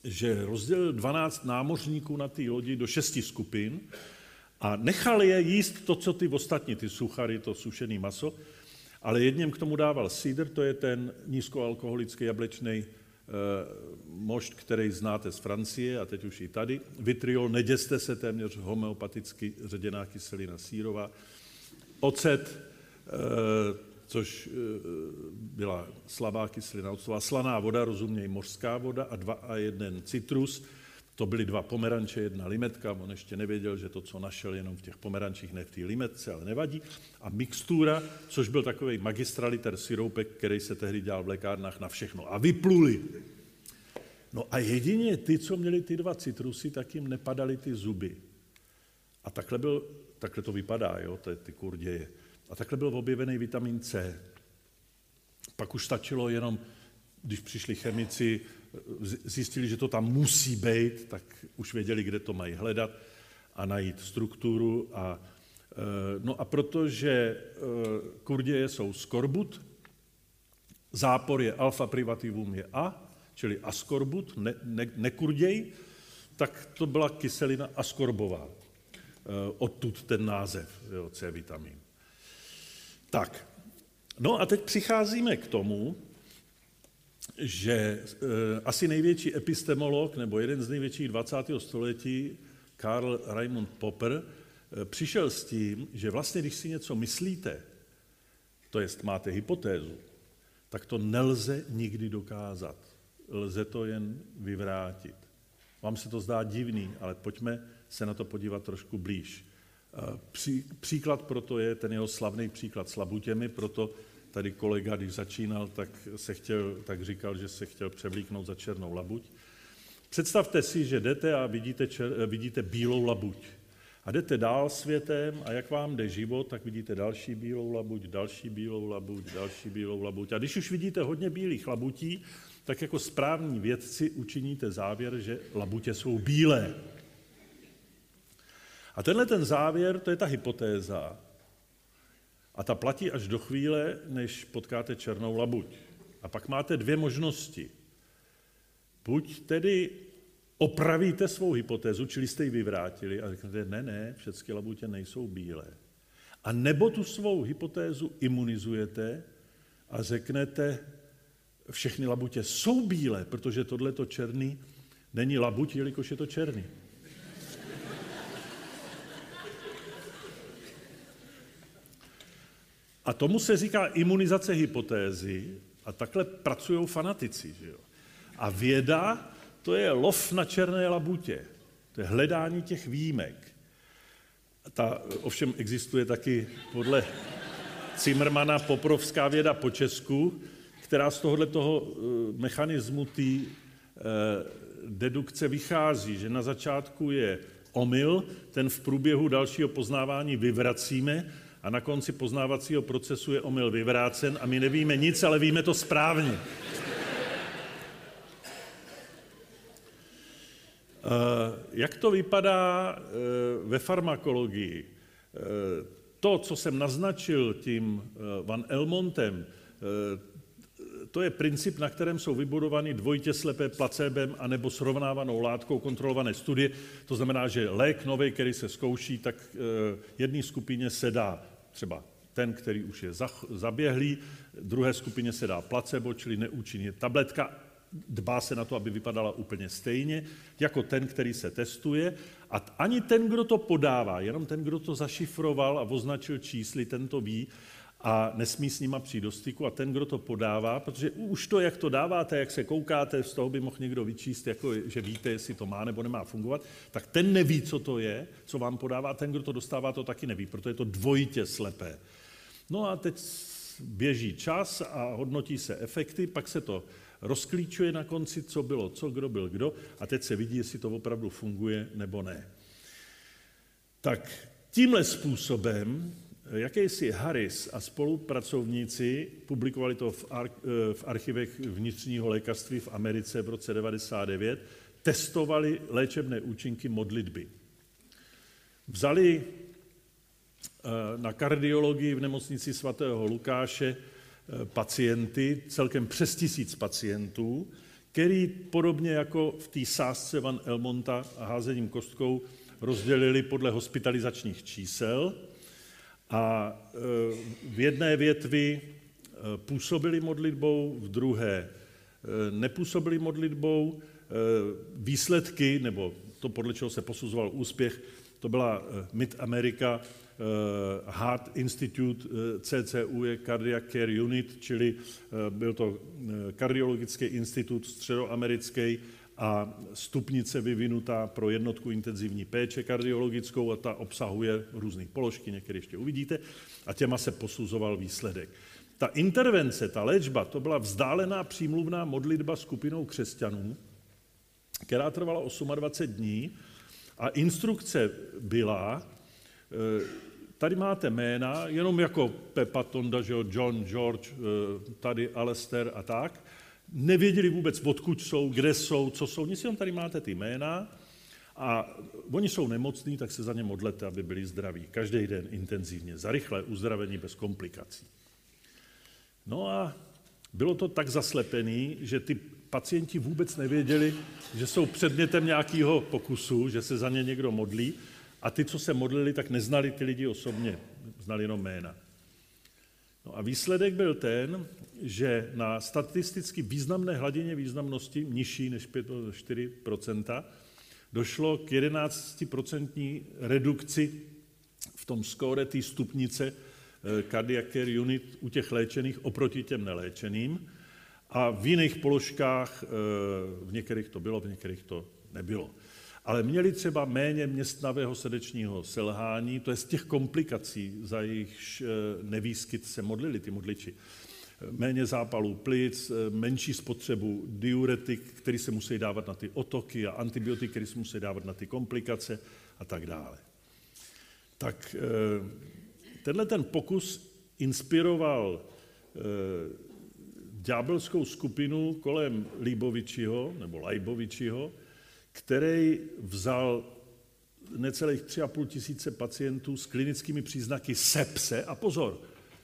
[SPEAKER 2] že rozdělil 12 námořníků na té lodi do šesti skupin a nechal je jíst to, co ty ostatní, ty suchary, to sušený maso, ale jedním k tomu dával sídr, to je ten nízkoalkoholický jablečný Eh, mošt, který znáte z Francie a teď už i tady. Vitriol, neděste se téměř homeopaticky ředěná kyselina sírová. Ocet, eh, což eh, byla slabá kyselina octová, slaná voda, rozuměj mořská voda a dva a jeden citrus, to byly dva pomeranče, jedna limetka, on ještě nevěděl, že to, co našel jenom v těch pomerančích, ne v té limetce, ale nevadí. A mixtura, což byl takový magistraliter syroupek, který se tehdy dělal v lékárnách na všechno. A vypluli. No a jedině ty, co měli ty dva citrusy, tak jim nepadaly ty zuby. A takhle, byl, takhle to vypadá, jo, to je ty kurděje. A takhle byl objevený vitamin C. Pak už stačilo jenom, když přišli chemici, zjistili, že to tam musí být, tak už věděli, kde to mají hledat a najít strukturu. A, e, no a protože e, kurděje jsou skorbut, zápor je alfa privativum je A, čili askorbut, ne, ne, nekurděj, tak to byla kyselina askorbová. E, odtud ten název, jo, C vitamin. Tak, no a teď přicházíme k tomu, že e, asi největší epistemolog, nebo jeden z největších 20. století, Karl Raimund Popper, e, přišel s tím, že vlastně, když si něco myslíte, to jest máte hypotézu, tak to nelze nikdy dokázat. Lze to jen vyvrátit. Vám se to zdá divný, ale pojďme se na to podívat trošku blíž. E, pří, příklad proto je ten jeho slavný příklad s labutěmi, proto tady kolega, když začínal, tak, se chtěl, tak říkal, že se chtěl převlíknout za černou labuť. Představte si, že jdete a vidíte, čer, vidíte bílou labuť. A jdete dál světem a jak vám jde život, tak vidíte další bílou labuť, další bílou labuť, další bílou labuť. A když už vidíte hodně bílých labutí, tak jako správní vědci učiníte závěr, že labutě jsou bílé. A tenhle ten závěr, to je ta hypotéza, a ta platí až do chvíle, než potkáte černou labuť. A pak máte dvě možnosti. Buď tedy opravíte svou hypotézu, čili jste ji vyvrátili a řeknete, ne, ne, všechny labutě nejsou bílé. A nebo tu svou hypotézu imunizujete a řeknete, všechny labutě jsou bílé, protože tohleto černý není labuť, jelikož je to černý. A tomu se říká imunizace hypotézy a takhle pracují fanatici. Že jo? A věda, to je lov na černé labutě. To je hledání těch výjimek. Ta ovšem existuje taky podle Zimmermana poprovská věda po Česku, která z tohohle toho eh, mechanismu té eh, dedukce vychází, že na začátku je omyl, ten v průběhu dalšího poznávání vyvracíme a na konci poznávacího procesu je omyl vyvrácen a my nevíme nic, ale víme to správně. Eh, jak to vypadá eh, ve farmakologii? Eh, to, co jsem naznačil tím Van Elmontem, to je princip, na kterém jsou vybudovány dvojitě slepé placebem anebo srovnávanou látkou kontrolované studie. To znamená, že lék nový, který se zkouší, tak jedné skupině se dá třeba ten, který už je zaběhlý, druhé skupině se dá placebo, čili neúčinně tabletka, dbá se na to, aby vypadala úplně stejně, jako ten, který se testuje. A ani ten, kdo to podává, jenom ten, kdo to zašifroval a označil čísly, ten to ví a nesmí s nima přijít do styku. A ten, kdo to podává, protože už to, jak to dáváte, jak se koukáte, z toho by mohl někdo vyčíst, jako, že víte, jestli to má nebo nemá fungovat, tak ten neví, co to je, co vám podává, ten, kdo to dostává, to taky neví, protože je to dvojitě slepé. No a teď běží čas a hodnotí se efekty, pak se to rozklíčuje na konci, co bylo co, kdo byl kdo a teď se vidí, jestli to opravdu funguje nebo ne. Tak tímhle způsobem jakýsi Harris a spolupracovníci publikovali to v, ar, eh, v archivech vnitřního lékařství v Americe v roce 99, testovali léčebné účinky modlitby. Vzali eh, na kardiologii v nemocnici svatého Lukáše pacienty, celkem přes tisíc pacientů, který podobně jako v té sásce Van Elmonta a házením kostkou rozdělili podle hospitalizačních čísel a e, v jedné větvi e, působili modlitbou, v druhé e, nepůsobili modlitbou. Výsledky, nebo to podle čeho se posuzoval úspěch, to byla Mid America Heart Institute, CCU je Cardiac Care Unit, čili byl to kardiologický institut středoamerický a stupnice vyvinutá pro jednotku intenzivní péče kardiologickou a ta obsahuje různé položky, některé ještě uvidíte, a těma se posuzoval výsledek. Ta intervence, ta léčba, to byla vzdálená přímluvná modlitba skupinou křesťanů, která trvala 28 dní a instrukce byla, eh, tady máte jména, jenom jako Pepa Tonda, John, George, eh, tady Alester a tak, nevěděli vůbec, odkud jsou, kde jsou, co jsou, nic jenom tady máte ty jména a oni jsou nemocní, tak se za ně modlete, aby byli zdraví. Každý den intenzivně, za rychlé uzdravení bez komplikací. No a bylo to tak zaslepený, že ty pacienti vůbec nevěděli, že jsou předmětem nějakého pokusu, že se za ně někdo modlí a ty, co se modlili, tak neznali ty lidi osobně, znali jenom jména. No a výsledek byl ten, že na statisticky významné hladině významnosti, nižší než 4% došlo k 11% redukci v tom skóre té stupnice eh, cardiac care unit u těch léčených oproti těm neléčeným. A v jiných položkách, eh, v některých to bylo, v některých to nebylo. Ale měli třeba méně městnavého srdečního selhání, to je z těch komplikací, za jejich eh, nevýskyt se modlili ty modliči méně zápalů plic, menší spotřebu diuretik, který se musí dávat na ty otoky a antibiotik, který se musí dávat na ty komplikace a tak dále. Tak eh, tenhle ten pokus inspiroval eh, ďábelskou skupinu kolem Líbovičiho, nebo Lajbovičiho, který vzal necelých 3,5 tisíce pacientů s klinickými příznaky sepse, a pozor,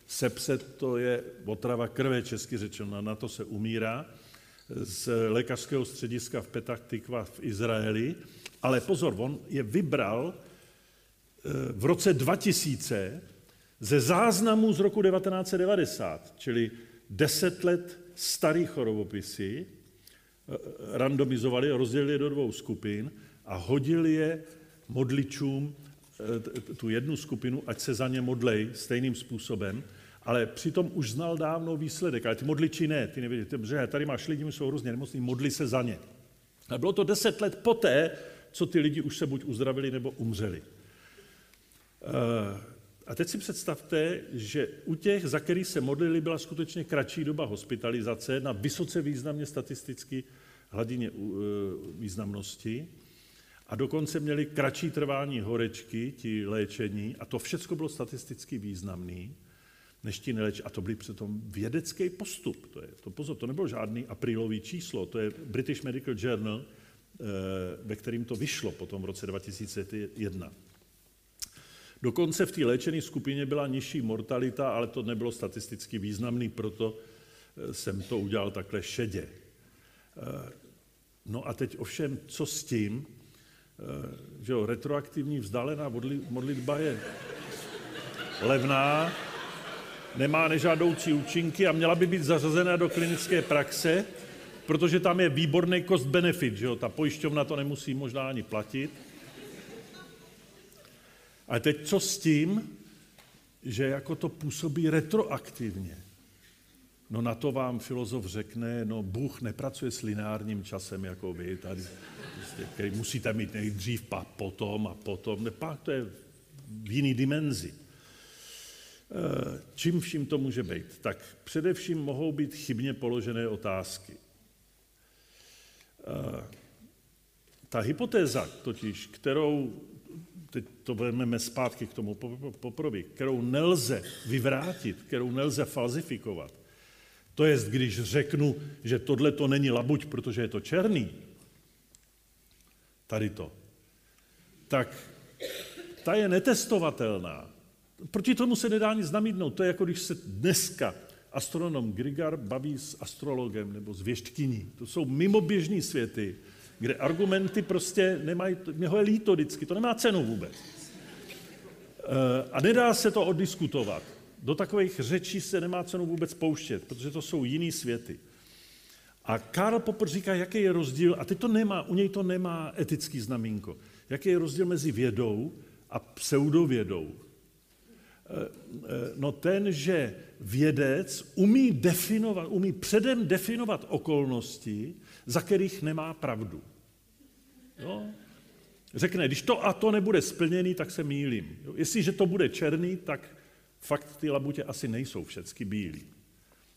[SPEAKER 2] Sepse to je otrava krve, česky řečeno, na to se umírá, z lékařského střediska v Petach Tikva v Izraeli. Ale pozor, on je vybral eh, v roce 2000 ze záznamů z roku 1990, čili 10 let starý chorobopisy, randomizovali, rozdělili do dvou skupin a hodili je modličům Eh, tu jednu skupinu, ať se za ně modlej stejným způsobem, ale přitom už znal dávno výsledek. Ale ty modliči ne, ty nevědí, že tady máš lidi, jsou hrozně nemocní, modli se za ně. A bylo to deset let poté, co ty lidi už se buď uzdravili, nebo umřeli. Eh, a teď si představte, že u těch, za který se modlili, byla skutečně kratší doba hospitalizace na vysoce významně statisticky hladině eh, významnosti a dokonce měli kratší trvání horečky, ti léčení, a to všechno bylo statisticky významný, než ti neleč. A to byl přitom vědecký postup. To, je, to pozor, to nebylo žádný aprílový číslo, to je British Medical Journal, eh, ve kterým to vyšlo potom v roce 2001. Dokonce v té léčené skupině byla nižší mortalita, ale to nebylo statisticky významný, proto eh, jsem to udělal takhle šedě. Eh, no a teď ovšem, co s tím, Eh, že jo, retroaktivní vzdálená modlitba je levná, nemá nežádoucí účinky a měla by být zařazena do klinické praxe, protože tam je výborný cost benefit, že jo, ta pojišťovna to nemusí možná ani platit. A teď co s tím, že jako to působí retroaktivně? No na to vám filozof řekne, no Bůh nepracuje s lineárním časem jako vy tady prostě, který musíte mít nejdřív, pak potom a potom. Ne, pak to je v jiný dimenzi. Eh, čím vším to může být? Tak především mohou být chybně položené otázky. Eh, ta hypotéza totiž, kterou, teď to vezmeme zpátky k tomu poprovi, kterou nelze vyvrátit, kterou nelze falzifikovat, to je, když řeknu, že tohle to není labuť, protože je to černý, tady to, tak ta je netestovatelná. Proti tomu se nedá nic namítnout. To je jako když se dneska astronom Grigar baví s astrologem nebo s věštkyní. To jsou mimoběžní světy, kde argumenty prostě nemají, mě ho je líto vždycky, to nemá cenu vůbec. Eh, a nedá se to oddiskutovat. Do takových řečí se nemá cenu vůbec pouštět, protože to jsou jiný světy. A Karl Popper říká, jaký je rozdíl, a teď to nemá, u něj to nemá etický znamínko, jaký je rozdíl mezi vědou a pseudovědou. Eh, eh, no ten, že vědec umí definovat, umí předem definovat okolnosti, za kterých nemá pravdu. Jo? Řekne, když to a to nebude splněný, tak se mýlím. Jo? Jestliže to bude černý, tak fakt ty labutě asi nejsou všecky bílí.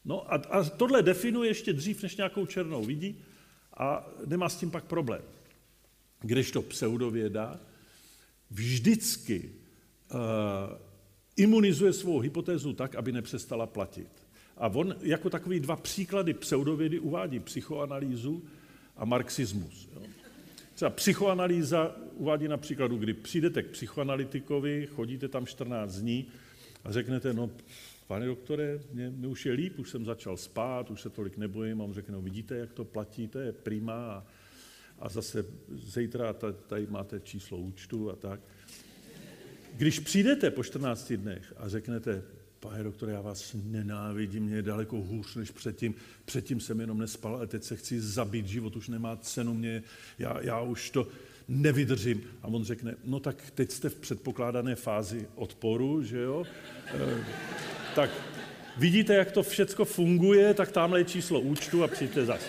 [SPEAKER 2] No a, a tohle definuje ještě dřív, než nějakou černou vidí a nemá s tím pak problém. Kdežto pseudověda vždycky uh, imunizuje svou hypotézu tak, aby nepřestala platit. A on jako takový dva příklady pseudovědy uvádí psychoanalýzu a marxismus. Jo. Třeba psychoanalýza uvádí například, kdy přijdete k psychoanalytikovi, chodíte tam 14 dní a řeknete, no pane doktore, mě, mě už je líp, už jsem začal spát, už se tolik nebojím a on řekne, no vidíte, jak to platí, to je prima a, a zase zítra tady máte číslo účtu a tak. Když přijdete po 14 dnech a řeknete, pane doktore, já vás nenávidím, mě je daleko hůř než předtím, předtím jsem jenom nespal, ale teď se chci zabít, život už nemá cenu mě, já, já už to nevydržím. A on řekne, no tak teď jste v předpokládané fázi odporu, že jo? E, tak vidíte, jak to všecko funguje, tak tamhle je číslo účtu a přijďte zas.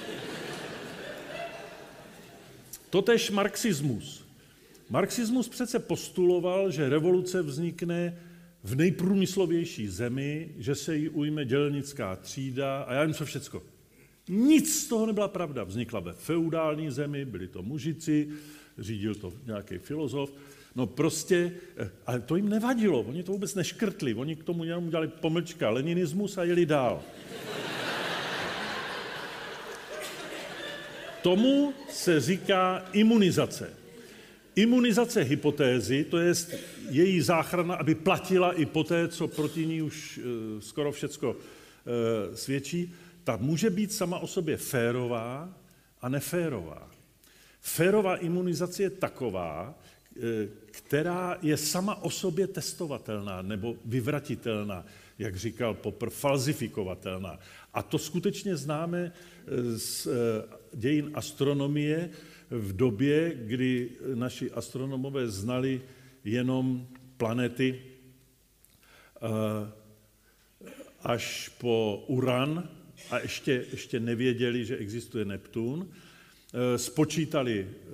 [SPEAKER 2] Totež marxismus. Marxismus přece postuloval, že revoluce vznikne v nejprůmyslovější zemi, že se jí ujme dělnická třída a já jim co všecko. Nic z toho nebyla pravda. Vznikla ve feudální zemi, byli to mužici, řídil to nějaký filozof. No prostě, eh, ale to jim nevadilo, oni to vůbec neškrtli, oni k tomu jenom udělali pomlčka leninismus a jeli dál. Tomu se říká imunizace. Imunizace hypotézy, to je její záchrana, aby platila i po té, co proti ní už eh, skoro všecko eh, svědčí, ta může být sama o sobě férová a neférová. Férová imunizace je taková, eh, která je sama o sobě testovatelná nebo vyvratitelná, jak říkal Popr, falzifikovatelná. A to skutečně známe z dějin astronomie, v době, kdy naši astronomové znali jenom planety eh, až po Uran a ještě, ještě nevěděli, že existuje Neptun. Eh, spočítali eh,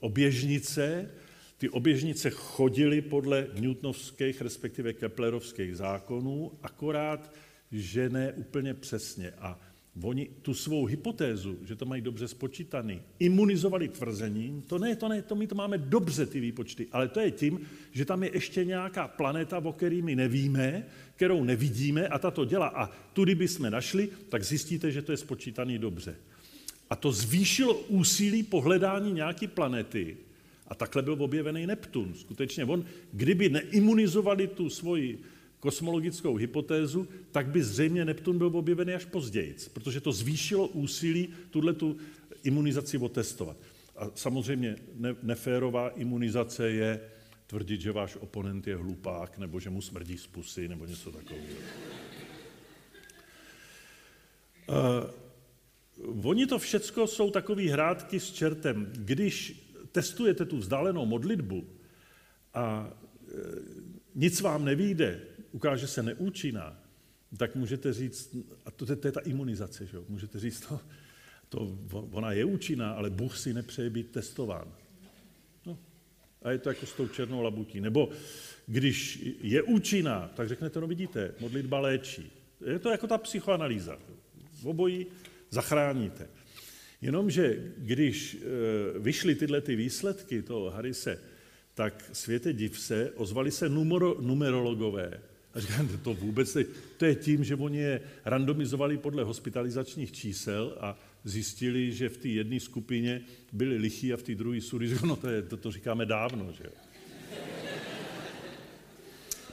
[SPEAKER 2] oběžnice, ty oběžnice chodily podle newtonovských, respektive keplerovských zákonů, akorát, že ne úplně přesně. A Oni tu svou hypotézu, že to mají dobře spočítaný, imunizovali tvrzením, to ne, to ne, to my to máme dobře, ty výpočty, ale to je tím, že tam je ještě nějaká planeta, o který my nevíme, kterou nevidíme a ta to dělá. A tudy bychom našli, tak zjistíte, že to je spočítaný dobře. A to zvýšilo úsilí po hledání nějaké planety. A takhle byl objevený Neptun. Skutečně on, kdyby neimunizovali tu svoji kosmologickou hypotézu, tak by zřejmě Neptun byl objevený až později, protože to zvýšilo úsilí tuhle tu imunizaci otestovat. A samozřejmě neférová imunizace je tvrdit, že váš oponent je hlupák, nebo že mu smrdí z pusy, nebo něco takového. Uh, oni to všecko jsou takové hrádky s čertem. Když testujete tu vzdálenou modlitbu a e, nic vám nevíde, ukáže se neúčinná, tak můžete říct, a to, to je ta imunizace, že jo? můžete říct, to, to, ona je účinná, ale Bůh si nepřeje být testován. No. A je to jako s tou černou labutí. Nebo když je účinná, tak řeknete, no vidíte, modlitba léčí. Je to jako ta psychoanalýza. V obojí zachráníte. Jenomže když e, vyšly tyhle ty výsledky toho Harise, tak světe div se, ozvali se numero, numerologové a říkám, to vůbec ne, to je tím, že oni je randomizovali podle hospitalizačních čísel a zjistili, že v té jedné skupině byli lichí a v té druhé sury. No to, je, to, to říkáme dávno, že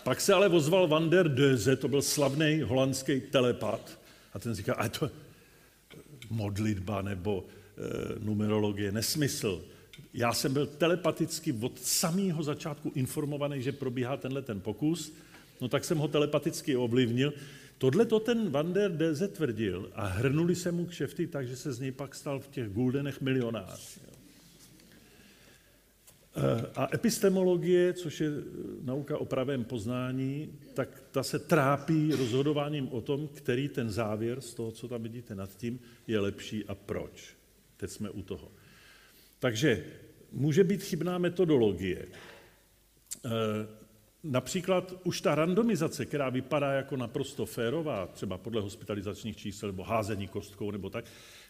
[SPEAKER 2] Pak se ale ozval Van der Deuze, to byl slavný holandský telepat, a ten říká, a to modlitba nebo e, numerologie, nesmysl. Já jsem byl telepaticky od samého začátku informovaný, že probíhá tenhle ten pokus, no tak jsem ho telepaticky ovlivnil. Tohle to ten Van der Deuze tvrdil a hrnuli se mu kšefty tak, že se z něj pak stal v těch guldenech milionář. A epistemologie, což je nauka o pravém poznání, tak ta se trápí rozhodováním o tom, který ten závěr z toho, co tam vidíte nad tím, je lepší a proč. Teď jsme u toho. Takže může být chybná metodologie. Například už ta randomizace, která vypadá jako naprosto férová, třeba podle hospitalizačních čísel nebo házení kostkou nebo tak,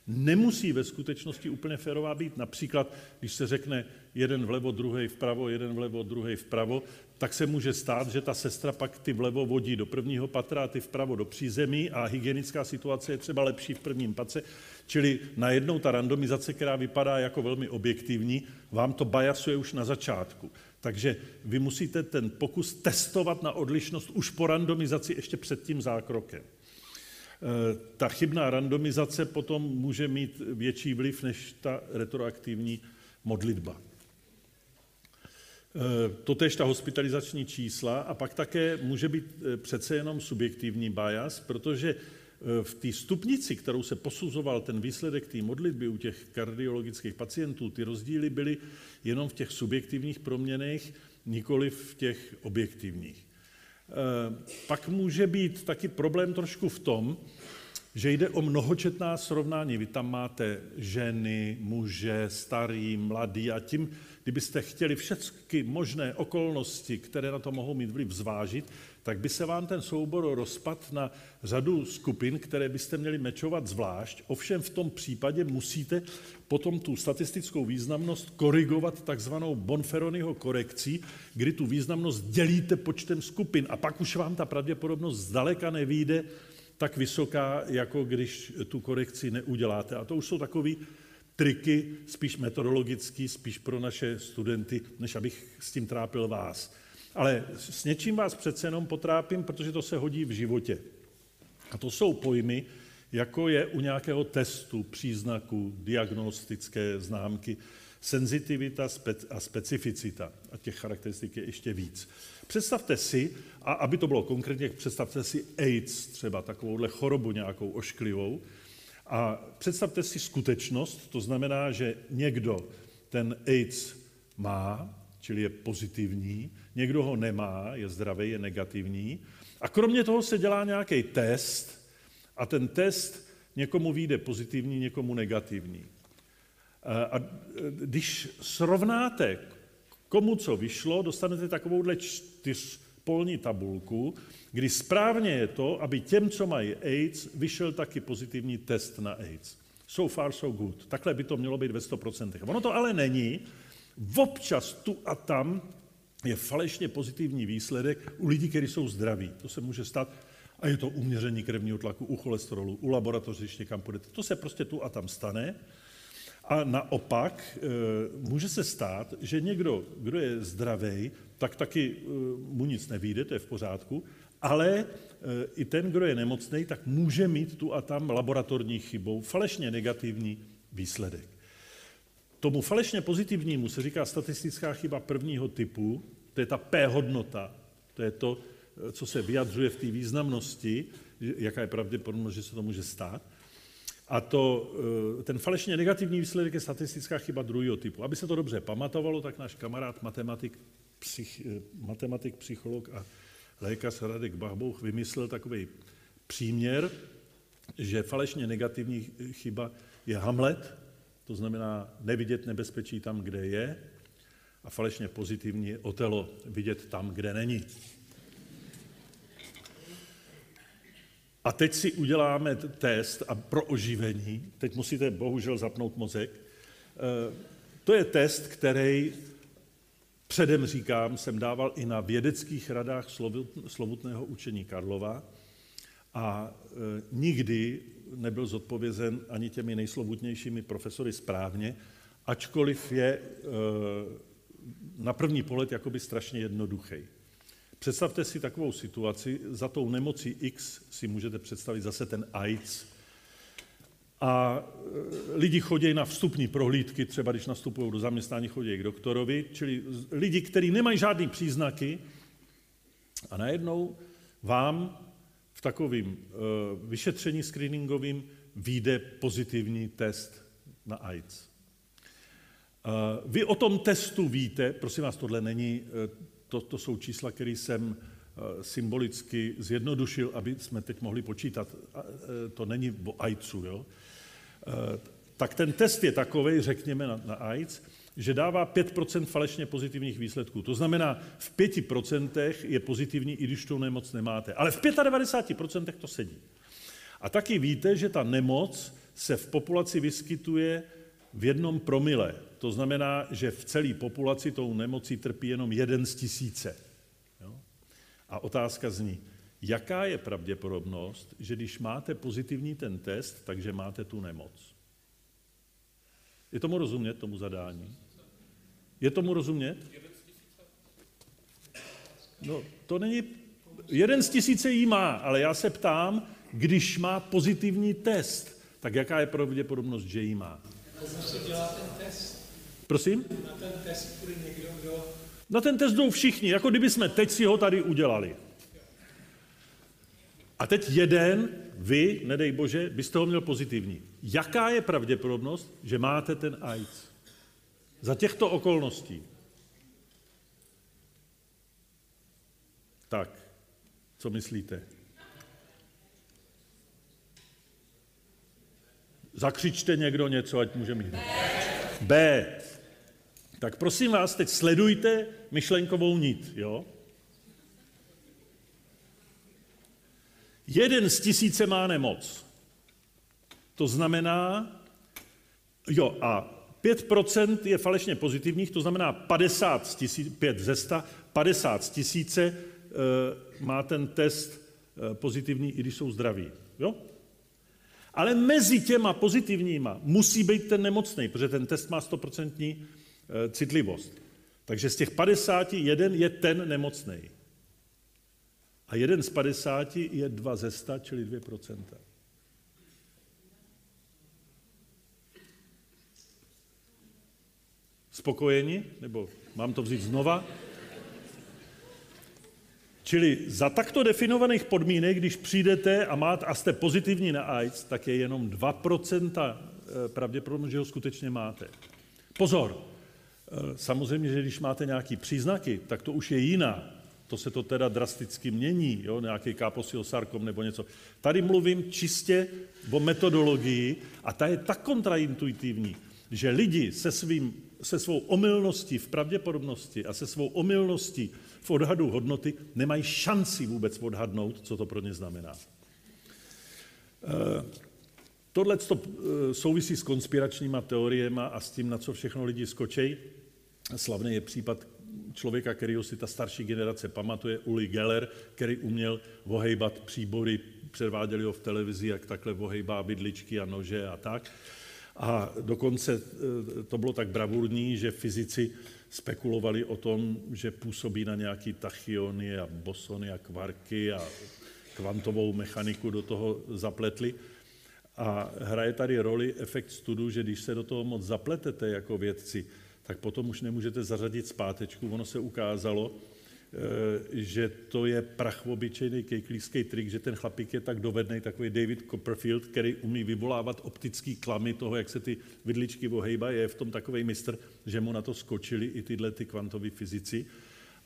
[SPEAKER 2] nemusí ve skutečnosti úplně férová být. Například, když se řekne jeden vlevo, druhý vpravo, jeden vlevo, druhý vpravo, tak se může stát, že ta sestra pak ty vlevo vodí do prvního patra a ty vpravo do přízemí a hygienická situace je třeba lepší v prvním patře. Čili najednou ta randomizace, která vypadá jako velmi objektivní, vám to bajasuje už na začátku. Takže vy musíte ten pokus testovat na odlišnost už po randomizaci ještě před tím zákrokem. Eh, ta chybná randomizace potom může mít větší vliv než ta retroaktivní modlitba. Eh, totež ta hospitalizační čísla a pak také může být eh, přece jenom subjektivní bias, protože v té stupnici, kterou se posuzoval ten výsledek té modlitby u těch kardiologických pacientů, ty rozdíly byly jenom v těch subjektivních proměnech, nikoli v těch objektivních. Eh, pak může být taky problém trošku v tom, že jde o mnohočetná srovnání. Vy tam máte ženy, muže, starý, mladý a tím, kdybyste chtěli všechny možné okolnosti, které na to mohou mít vliv, zvážit, tak by se vám ten soubor rozpad na řadu skupin, které byste měli mečovat zvlášť. Ovšem v tom případě musíte potom tu statistickou významnost korigovat takzvanou Bonferroniho korekcí, kdy tu významnost dělíte počtem skupin a pak už vám ta pravděpodobnost zdaleka nevíde tak vysoká, jako když tu korekci neuděláte. A to už jsou takové triky, spíš metodologický, spíš pro naše studenty, než abych s tím trápil vás. Ale s něčím vás přece jenom potrápím, protože to se hodí v životě. A to jsou pojmy, jako je u nějakého testu, příznaku, diagnostické známky, senzitivita a specificita. A těch charakteristik je ještě víc. Představte si, a aby to bylo konkrétně, představte si AIDS, třeba takovouhle chorobu nějakou ošklivou, a představte si skutečnost, to znamená, že někdo ten AIDS má, čili je pozitivní, někdo ho nemá, je zdravý, je negativní, a kromě toho se dělá nějaký test a ten test někomu vyjde pozitivní, někomu negativní. A když srovnáte, komu co vyšlo, dostanete takovouhle čtyřpolní tabulku, kdy správně je to, aby těm, co mají AIDS, vyšel taky pozitivní test na AIDS. So far, so good. Takhle by to mělo být ve 100%. Ono to ale není. Občas tu a tam je falešně pozitivní výsledek u lidí, kteří jsou zdraví. To se může stát a je to uměření krevního tlaku, u cholesterolu, u laboratoře, když někam půjdete. To se prostě tu a tam stane. A naopak e, může se stát, že někdo, kdo je zdravý, tak taky e, mu nic nevíde, to je v pořádku, ale e, i ten, kdo je nemocný, tak může mít tu a tam laboratorní chybou falešně negativní výsledek. Tomu falešně pozitivnímu se říká statistická chyba prvního typu, to je ta P hodnota, to je to, co se vyjadřuje v té významnosti, jaká je pravděpodobnost, že se to může stát. A to, eh, ten falešně negativní výsledek je statistická chyba druhého typu. Aby se to dobře pamatovalo, tak náš kamarád, matematik, psych, eh, matematik psycholog a lékař Radek Bachbouch vymyslel takový příměr, že falešně negativní chyba je Hamlet, to znamená nevidět nebezpečí tam, kde je, a falešně pozitivní je Otelo, vidět tam, kde není. A teď si uděláme test a pro oživení, teď musíte bohužel zapnout mozek, eh, to je test, který předem říkám, jsem dával i na vědeckých radách slovutného učení Karlova a eh, nikdy nebyl zodpovězen ani těmi nejslovutnějšími profesory správně, ačkoliv je eh, na první pohled jakoby strašně jednoduchý. Představte si takovou situaci, za tou nemocí X si můžete představit zase ten AIDS. A e, lidi chodí na vstupní prohlídky, třeba když nastupují do zaměstnání, chodí k doktorovi, čili lidi, kteří nemají žádné příznaky a najednou vám v takovém e, vyšetření screeningovým vyjde pozitivní test na AIDS. E, vy o tom testu víte, prosím vás, tohle není to, to jsou čísla, které jsem symbolicky zjednodušil, aby jsme teď mohli počítat. To není o AIDSu, jo? Eh, tak ten test je takový, řekněme, na, na AIDS, že dává 5% falešně pozitivních výsledků. To znamená, v 5% je pozitivní, i když tu nemoc nemáte. Ale v 95% to sedí. A taky víte, že ta nemoc se v populaci vyskytuje v jednom promile. To znamená, že v celé populaci tou nemocí trpí jenom jeden z tisíce. Jo? A otázka zní, jaká je pravděpodobnost, že když máte pozitivní ten test, takže máte tu nemoc? Je tomu rozumět, tomu zadání? Je tomu rozumět? No, to není... Jeden z tisíce jí má, ale já se ptám, když má pozitivní test, tak jaká je pravděpodobnost, že jí má? Prosím? Na ten test jdou všichni, jako kdyby jsme teď si ho tady udělali. A teď jeden, vy, nedej bože, byste ho měl pozitivní. Jaká je pravděpodobnost, že máte ten AIDS? Za těchto okolností. Tak, co myslíte? Zakřičte někdo něco, ať může mít. B. Tak prosím vás, teď sledujte myšlenkovou nit, jo? Jeden z tisíce má nemoc. To znamená, jo, a 5% je falešně pozitivních, to znamená 50 z tisíce, 5 ze 100, 50 z tisíce e, má ten test e, pozitivní, i když jsou zdraví. Jo? Ale mezi těma pozitivníma musí být ten nemocný, protože ten test má 100% eh, citlivost. Takže z těch 50 jeden je ten nemocný. A jeden z 50 je 2 ze 100, čili 2%. Spokojeni? Nebo mám to vzít znova? Čili za takto definovaných podmínek, když přijdete a, máte, a jste pozitivní na AIDS, tak je jenom 2% eh, pravděpodobnost, že ho skutečně máte. Pozor, eh, samozřejmě, že když máte nějaké příznaky, tak to už je jiná. To se to teda drasticky mění, jo? nějaký sarkom nebo něco. Tady mluvím čistě o metodologii a ta je tak kontraintuitivní, že lidi se, svým, se svou omylností v pravděpodobnosti a se svou omylností v odhadu hodnoty nemají šanci vůbec odhadnout, co to pro ně znamená. Eh, tohle to eh, souvisí s konspiračníma teoriemi a s tím, na co všechno lidi skočej. Slavný je případ člověka, kterýho si ta starší generace pamatuje, Uli Geller, který uměl vohejbat příbory, předváděli ho v televizi, jak takhle vohejbá bydličky a nože a tak. A dokonce eh, to bylo tak bravurní, že fyzici spekulovali o tom, že působí na nějaký tachyony a bosony a kvarky a kvantovou mechaniku do toho zapletli. A hraje tady roli efekt studu, že když se do toho moc zapletete jako vědci, tak potom už nemůžete zařadit zpátečku. Ono se ukázalo, Eh, že to je prach obyčejný kejklíský trik, že ten chlapík je tak dovedný, takový David Copperfield, který umí vyvolávat optický klamy toho, jak se ty vidličky ohejbají, je v tom takový mistr, že mu na to skočili i tyhle ty kvantoví fyzici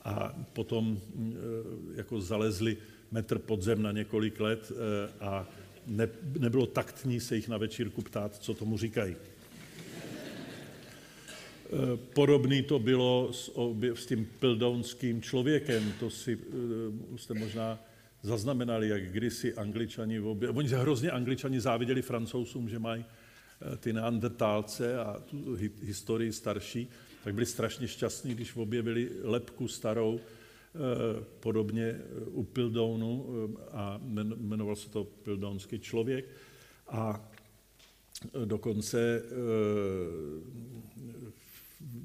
[SPEAKER 2] a potom mm, eh, jako zalezli metr podzem na několik let eh, a ne, nebylo taktní se jich na večírku ptát, co tomu říkají. Eh, podobný to bylo s, s tím pildounským člověkem, to si uh, jste možná zaznamenali, jak kdysi angličani, obě, oni hrozně angličani záviděli francouzům, že mají uh, ty neandertálce a tu hi, historii starší, tak byli strašně šťastní, když objevili lepku starou, podobně u Pildounu a jmenoval se to Pildounský člověk. A dokonce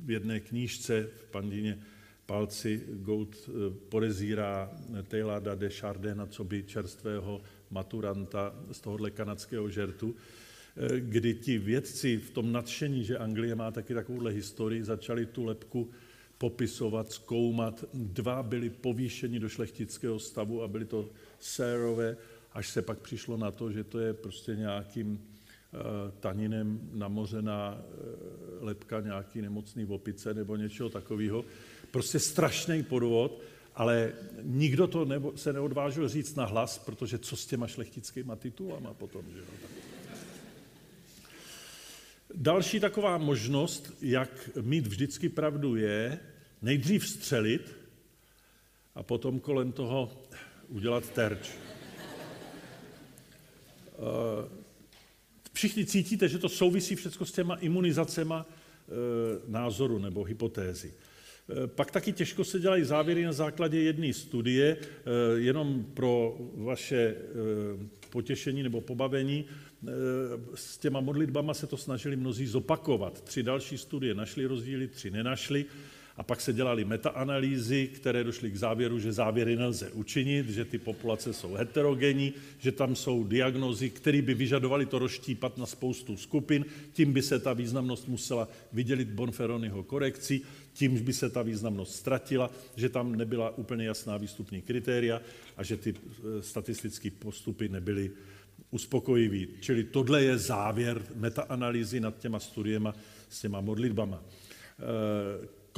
[SPEAKER 2] v jedné knížce v Pandíně palci Gould eh, podezírá Taylada de Chardena, co by čerstvého maturanta z tohohle kanadského žertu, eh, kdy ti vědci v tom nadšení, že Anglie má taky takovouhle historii, začali tu lepku popisovat, zkoumat. Dva byli povýšeni do šlechtického stavu a byli to sérové, až se pak přišlo na to, že to je prostě nějakým taninem namořená lepka nějaký nemocný opice nebo něčeho takového. Prostě strašný podvod, ale nikdo to nebo, se neodvážil říct na hlas, protože co s těma šlechtickýma titulama potom, že jo? Další taková možnost, jak mít vždycky pravdu, je nejdřív střelit a potom kolem toho udělat terč. Všichni cítíte, že to souvisí všechno s těma imunizacema eh, názoru nebo hypotézy. Eh, pak taky těžko se dělají závěry na základě jedné studie, eh, jenom pro vaše eh, potěšení nebo pobavení. S těma modlitbama se to snažili mnozí zopakovat. Tři další studie našly rozdíly, tři nenašly. A pak se dělaly metaanalýzy, které došly k závěru, že závěry nelze učinit, že ty populace jsou heterogenní, že tam jsou diagnozy, které by vyžadovaly to rozštípat na spoustu skupin, tím by se ta významnost musela vydělit Bonferroniho korekcí, tím by se ta významnost ztratila, že tam nebyla úplně jasná výstupní kritéria a že ty e, statistické postupy nebyly uspokojivý. Čili tohle je závěr metaanalýzy nad těma studiema s těma modlitbama.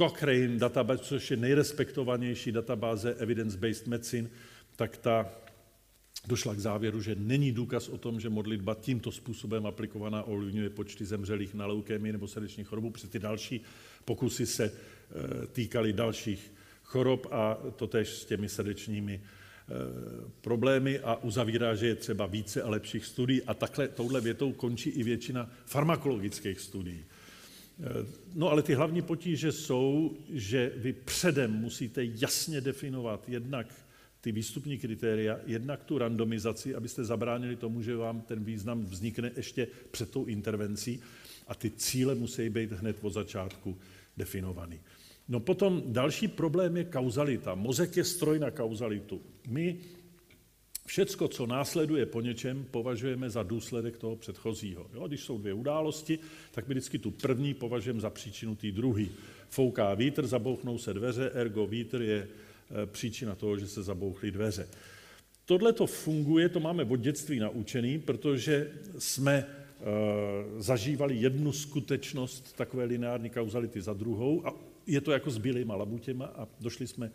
[SPEAKER 2] Cochrane databáze, což je nejrespektovanější databáze evidence-based medicine, tak ta došla k závěru, že není důkaz o tom, že modlitba tímto způsobem aplikovaná ovlivňuje počty zemřelých na leukémii nebo srdeční chorobu, protože ty další pokusy se e, týkaly dalších chorob a to tež s těmi srdečními e, problémy a uzavírá, že je třeba více a lepších studií a takhle touhle větou končí i většina farmakologických studií. Eh, no ale ty hlavní potíže jsou, že vy předem musíte jasně definovat jednak ty výstupní kritéria, jednak tu randomizaci, abyste zabránili tomu, že vám ten význam vznikne ještě před tou intervencí a ty cíle musí být hned od začátku definovaný. No potom další problém je kauzalita. Mozek je stroj na kauzalitu. My Všecko, co následuje po něčem, považujeme za důsledek toho předchozího. Jo, když jsou dvě události, tak my vždycky tu první považujeme za příčinu té druhé. Fouká vítr, zabouchnou se dveře, ergo vítr je e, příčina toho, že se zabouchly dveře. Tohle to funguje, to máme od dětství naučený, protože jsme e, zažívali jednu skutečnost takové lineární kauzality za druhou a je to jako s bílýma labutěma a došli jsme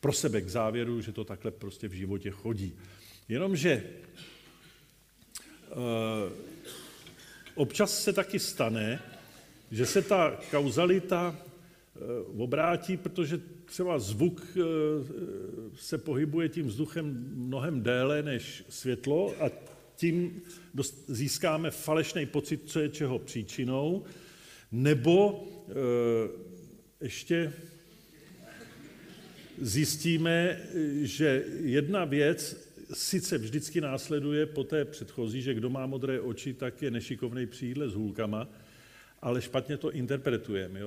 [SPEAKER 2] pro sebe k závěru, že to takhle prostě v životě chodí. Jenomže uh, občas se taky stane, že se ta kauzalita uh, obrátí, protože třeba zvuk uh, se pohybuje tím vzduchem mnohem déle než světlo a tím získáme falešný pocit, co je čeho příčinou, nebo ještě zjistíme, že jedna věc sice vždycky následuje po té předchozí, že kdo má modré oči, tak je nešikovný při s hůlkama, ale špatně to interpretujeme.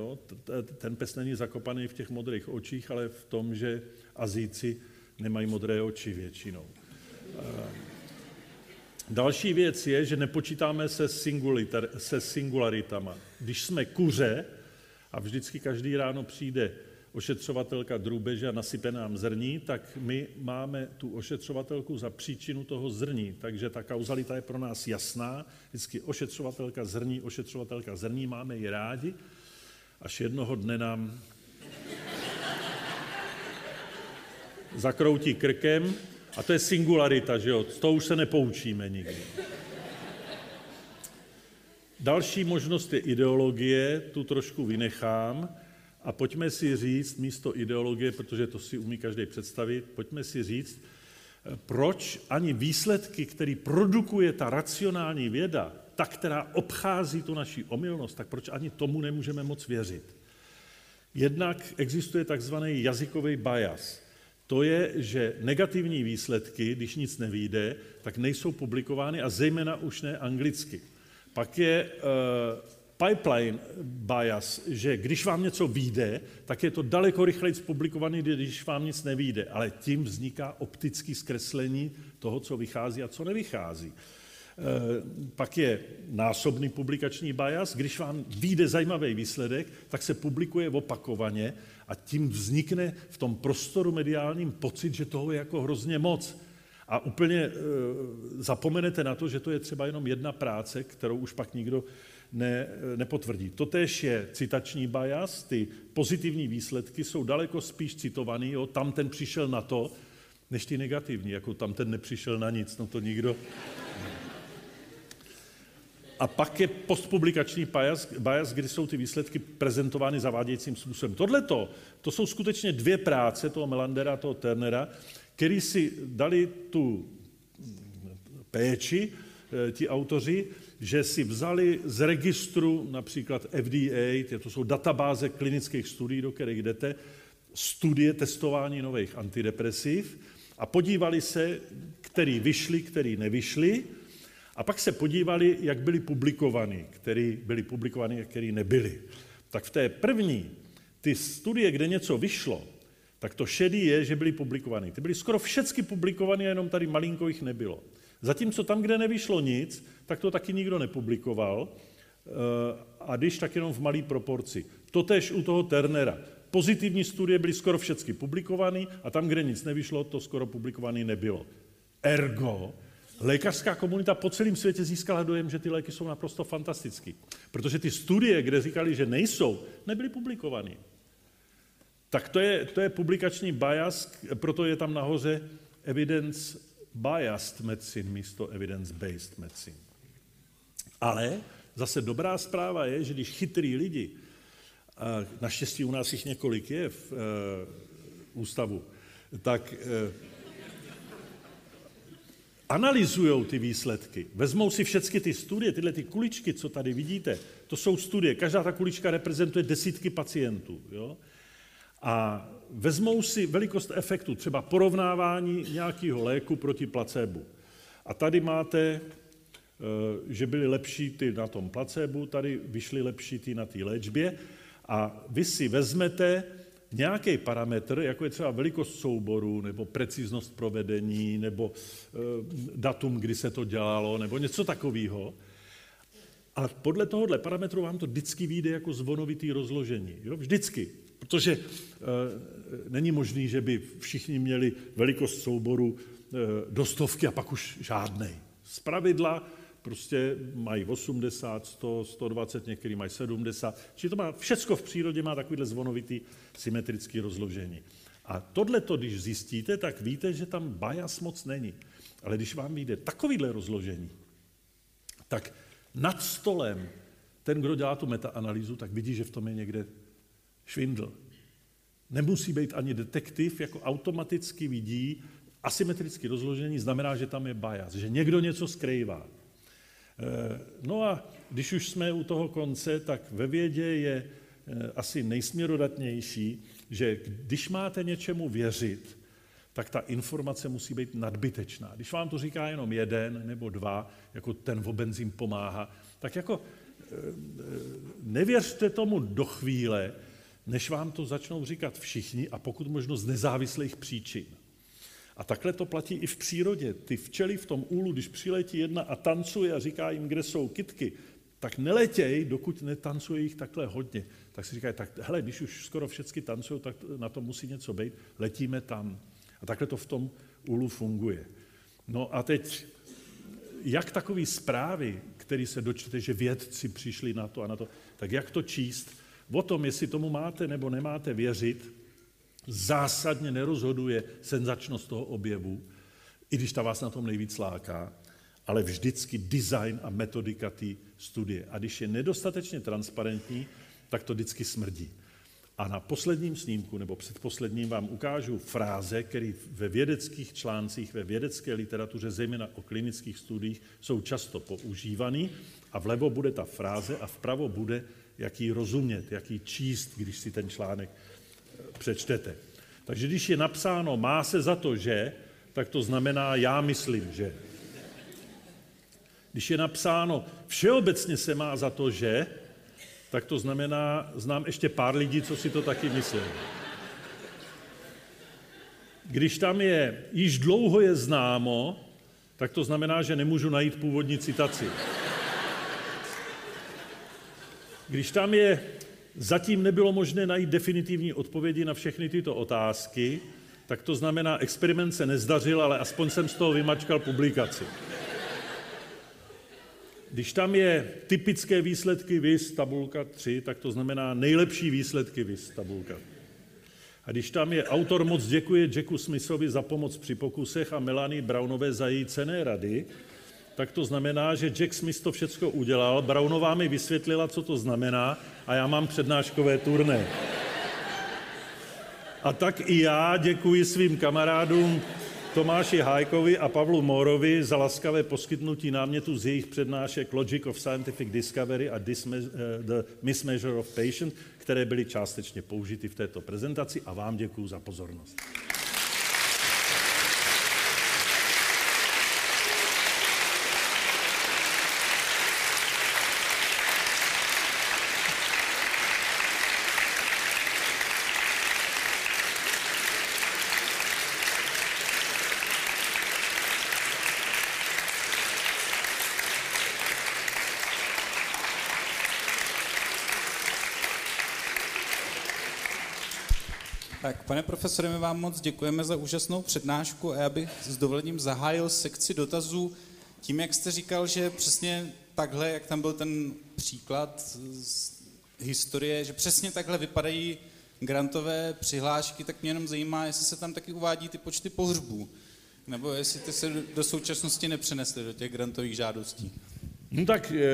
[SPEAKER 2] Ten pes není zakopaný v těch modrých očích, ale v tom, že Azíci nemají modré oči většinou. Další věc je, že nepočítáme se, se singularitama. Když jsme kuře a vždycky každý ráno přijde ošetřovatelka drůbeže a nasype nám zrní, tak my máme tu ošetřovatelku za příčinu toho zrní. Takže ta kauzalita je pro nás jasná. Vždycky ošetřovatelka zrní, ošetřovatelka zrní, máme ji rádi, až jednoho dne nám zakroutí krkem a to je singularita, že jo? Toho už se nepoučíme nikdy. Další možnost je ideologie, tu trošku vynechám. A pojďme si říct místo ideologie, protože to si umí každý představit, pojďme si říct, proč ani výsledky, které produkuje ta racionální věda, ta, která obchází tu naši omylnost, tak proč ani tomu nemůžeme moc věřit? Jednak existuje takzvaný jazykový bias. To je, že negativní výsledky, když nic nevíde, tak nejsou publikovány a zejména už ne anglicky. Pak je uh, pipeline bias, že když vám něco vyjde, tak je to daleko rychleji publikovaný, když vám nic nevíde. Ale tím vzniká optické zkreslení toho, co vychází a co nevychází. Eh, pak je násobný publikační bias. Když vám vyjde zajímavý výsledek, tak se publikuje opakovaně a tím vznikne v tom prostoru mediálním pocit, že toho je jako hrozně moc. A úplně e, zapomenete na to, že to je třeba jenom jedna práce, kterou už pak nikdo ne, nepotvrdí. Totež je citační bias, ty pozitivní výsledky jsou daleko spíš citovaný, jo, tam ten přišel na to, než ty negativní, jako tam ten nepřišel na nic, no to nikdo... A pak je postpublikační bias, bias, kdy jsou ty výsledky prezentovány zavádějícím způsobem. Tohle to jsou skutečně dvě práce toho Melandera a toho Turnera, který si dali tu péči, eh, ti autoři, že si vzali z registru například FDA, to jsou databáze klinických studií, do kterých jdete, studie testování nových antidepresiv a podívali se, který vyšli, který nevyšli, a pak se podívali, jak byly publikovány, který byly publikovány a který nebyly. Tak v té první, ty studie, kde něco vyšlo, tak to šedý je, že byly publikovány. Ty byly skoro všechny publikovány, jenom tady malinko jich nebylo. Zatímco tam, kde nevyšlo nic, tak to taky nikdo nepublikoval, eh, a když tak jenom v malé proporci. Totež u toho Turnera. Pozitivní studie byly skoro všechny publikovány a tam, kde nic nevyšlo, to skoro publikované nebylo. Ergo, lékařská komunita po celém světě získala dojem, že ty léky jsou naprosto fantastické. Protože ty studie, kde říkali, že nejsou, nebyly publikovány. Tak to je, to je publikační bias, proto je tam nahoře evidence biased medicine místo evidence-based medicine. Ale zase dobrá zpráva je, že když chytrý lidi, a naštěstí u nás jich několik je v e, ústavu, tak e, analyzují ty výsledky, vezmou si všechny ty studie, tyhle ty kuličky, co tady vidíte, to jsou studie, každá ta kulička reprezentuje desítky pacientů. Jo? A vezmou si velikost efektu, třeba porovnávání nějakého léku proti placebo. A tady máte, eh, že byly lepší ty na tom placebo, tady vyšly lepší ty na té léčbě a vy si vezmete nějaký parametr, jako je třeba velikost souboru, nebo preciznost provedení, nebo eh, datum, kdy se to dělalo, nebo něco takového. A podle tohohle parametru vám to vždycky vyjde jako zvonovitý rozložení. Jo? Vždycky. Protože e, není možný, že by všichni měli velikost souboru e, do stovky a pak už žádnej. Z pravidla prostě mají 80, 100, 120, některý mají 70. Čili to má, všecko v přírodě má takovýhle zvonovitý symetrický rozložení. A tohle, když zjistíte, tak víte, že tam bias moc není. Ale když vám vyjde takovýhle rozložení, tak nad stolem ten, kdo dělá tu metaanalýzu, tak vidí, že v tom je někde švindl. Nemusí být ani detektiv, jako automaticky vidí, asymetrické rozložení znamená, že tam je bias, že někdo něco skrývá. Eh, no a když už jsme u toho konce, tak ve vědě je eh, asi nejsměrodatnější, že když máte něčemu věřit, tak ta informace musí být nadbytečná. Když vám to říká jenom jeden nebo dva, jako ten obenzím pomáhá, tak jako eh, nevěřte tomu do chvíle, než vám to začnou říkat všichni a pokud možno z nezávislých příčin. A takhle to platí i v přírodě. Ty včely v tom úlu, když přiletí jedna a tancuje a říká jim, kde jsou kitky, tak neletěj, dokud netancuje jich takhle hodně. Tak si říkají, tak hele, když už skoro všechny tancují, tak na to musí něco být, letíme tam. A takhle to v tom úlu funguje. No a teď, jak takový zprávy, který se dočtete, že vědci přišli na to a na to, tak jak to číst? O tom, jestli tomu máte nebo nemáte věřit, zásadně nerozhoduje senzačnost toho objevu, i když ta vás na tom nejvíc láká, ale vždycky design a metodika té studie. A když je nedostatečně transparentní, tak to vždycky smrdí. A na posledním snímku, nebo předposledním, vám ukážu fráze, které ve vědeckých článcích, ve vědecké literatuře, zejména o klinických studiích, jsou často používané. A vlevo bude ta fráze a vpravo bude, jak ji rozumět, jak ji číst, když si ten článek eh, přečtete. Takže když je napsáno má se za to, že, tak to znamená já myslím, že. Když je napsáno všeobecně se má za to, že, tak to znamená, znám ještě pár lidí, co si to taky myslí. Když tam je, již dlouho je známo, tak to znamená, že nemůžu najít původní citaci. Když tam je, zatím nebylo možné najít definitivní odpovědi na všechny tyto otázky, tak to znamená, experiment se nezdařil, ale aspoň jsem z toho vymačkal publikaci. Když tam je typické výsledky VIS tabulka 3, tak to znamená nejlepší výsledky VIS tabulka. A když tam je autor moc děkuje Jacku Smithovi za pomoc při pokusech a Melanie Brownové za její cené rady, tak to znamená, že Jack Smith to všechno udělal, Brownová mi vysvětlila, co to znamená a já mám přednáškové turné. A tak i já děkuji svým kamarádům Tomáši Hájkovi a Pavlu Morovi za laskavé poskytnutí námětu z jejich přednášek Logic of Scientific Discovery a eh, The Mismeasure of Patient, které byly částečně použity v této prezentaci a vám děkuji za pozornost.
[SPEAKER 1] Tak, pane profesore, my vám moc děkujeme za úžasnou přednášku a já bych s dovolením zahájil sekci dotazů tím, jak jste říkal, že přesně takhle, jak tam byl ten příklad z historie, že přesně takhle vypadají grantové přihlášky, tak mě jenom zajímá, jestli se tam taky uvádí ty počty pohřbů, nebo jestli ty se do současnosti nepřenesly do těch grantových žádostí.
[SPEAKER 2] No tak eh,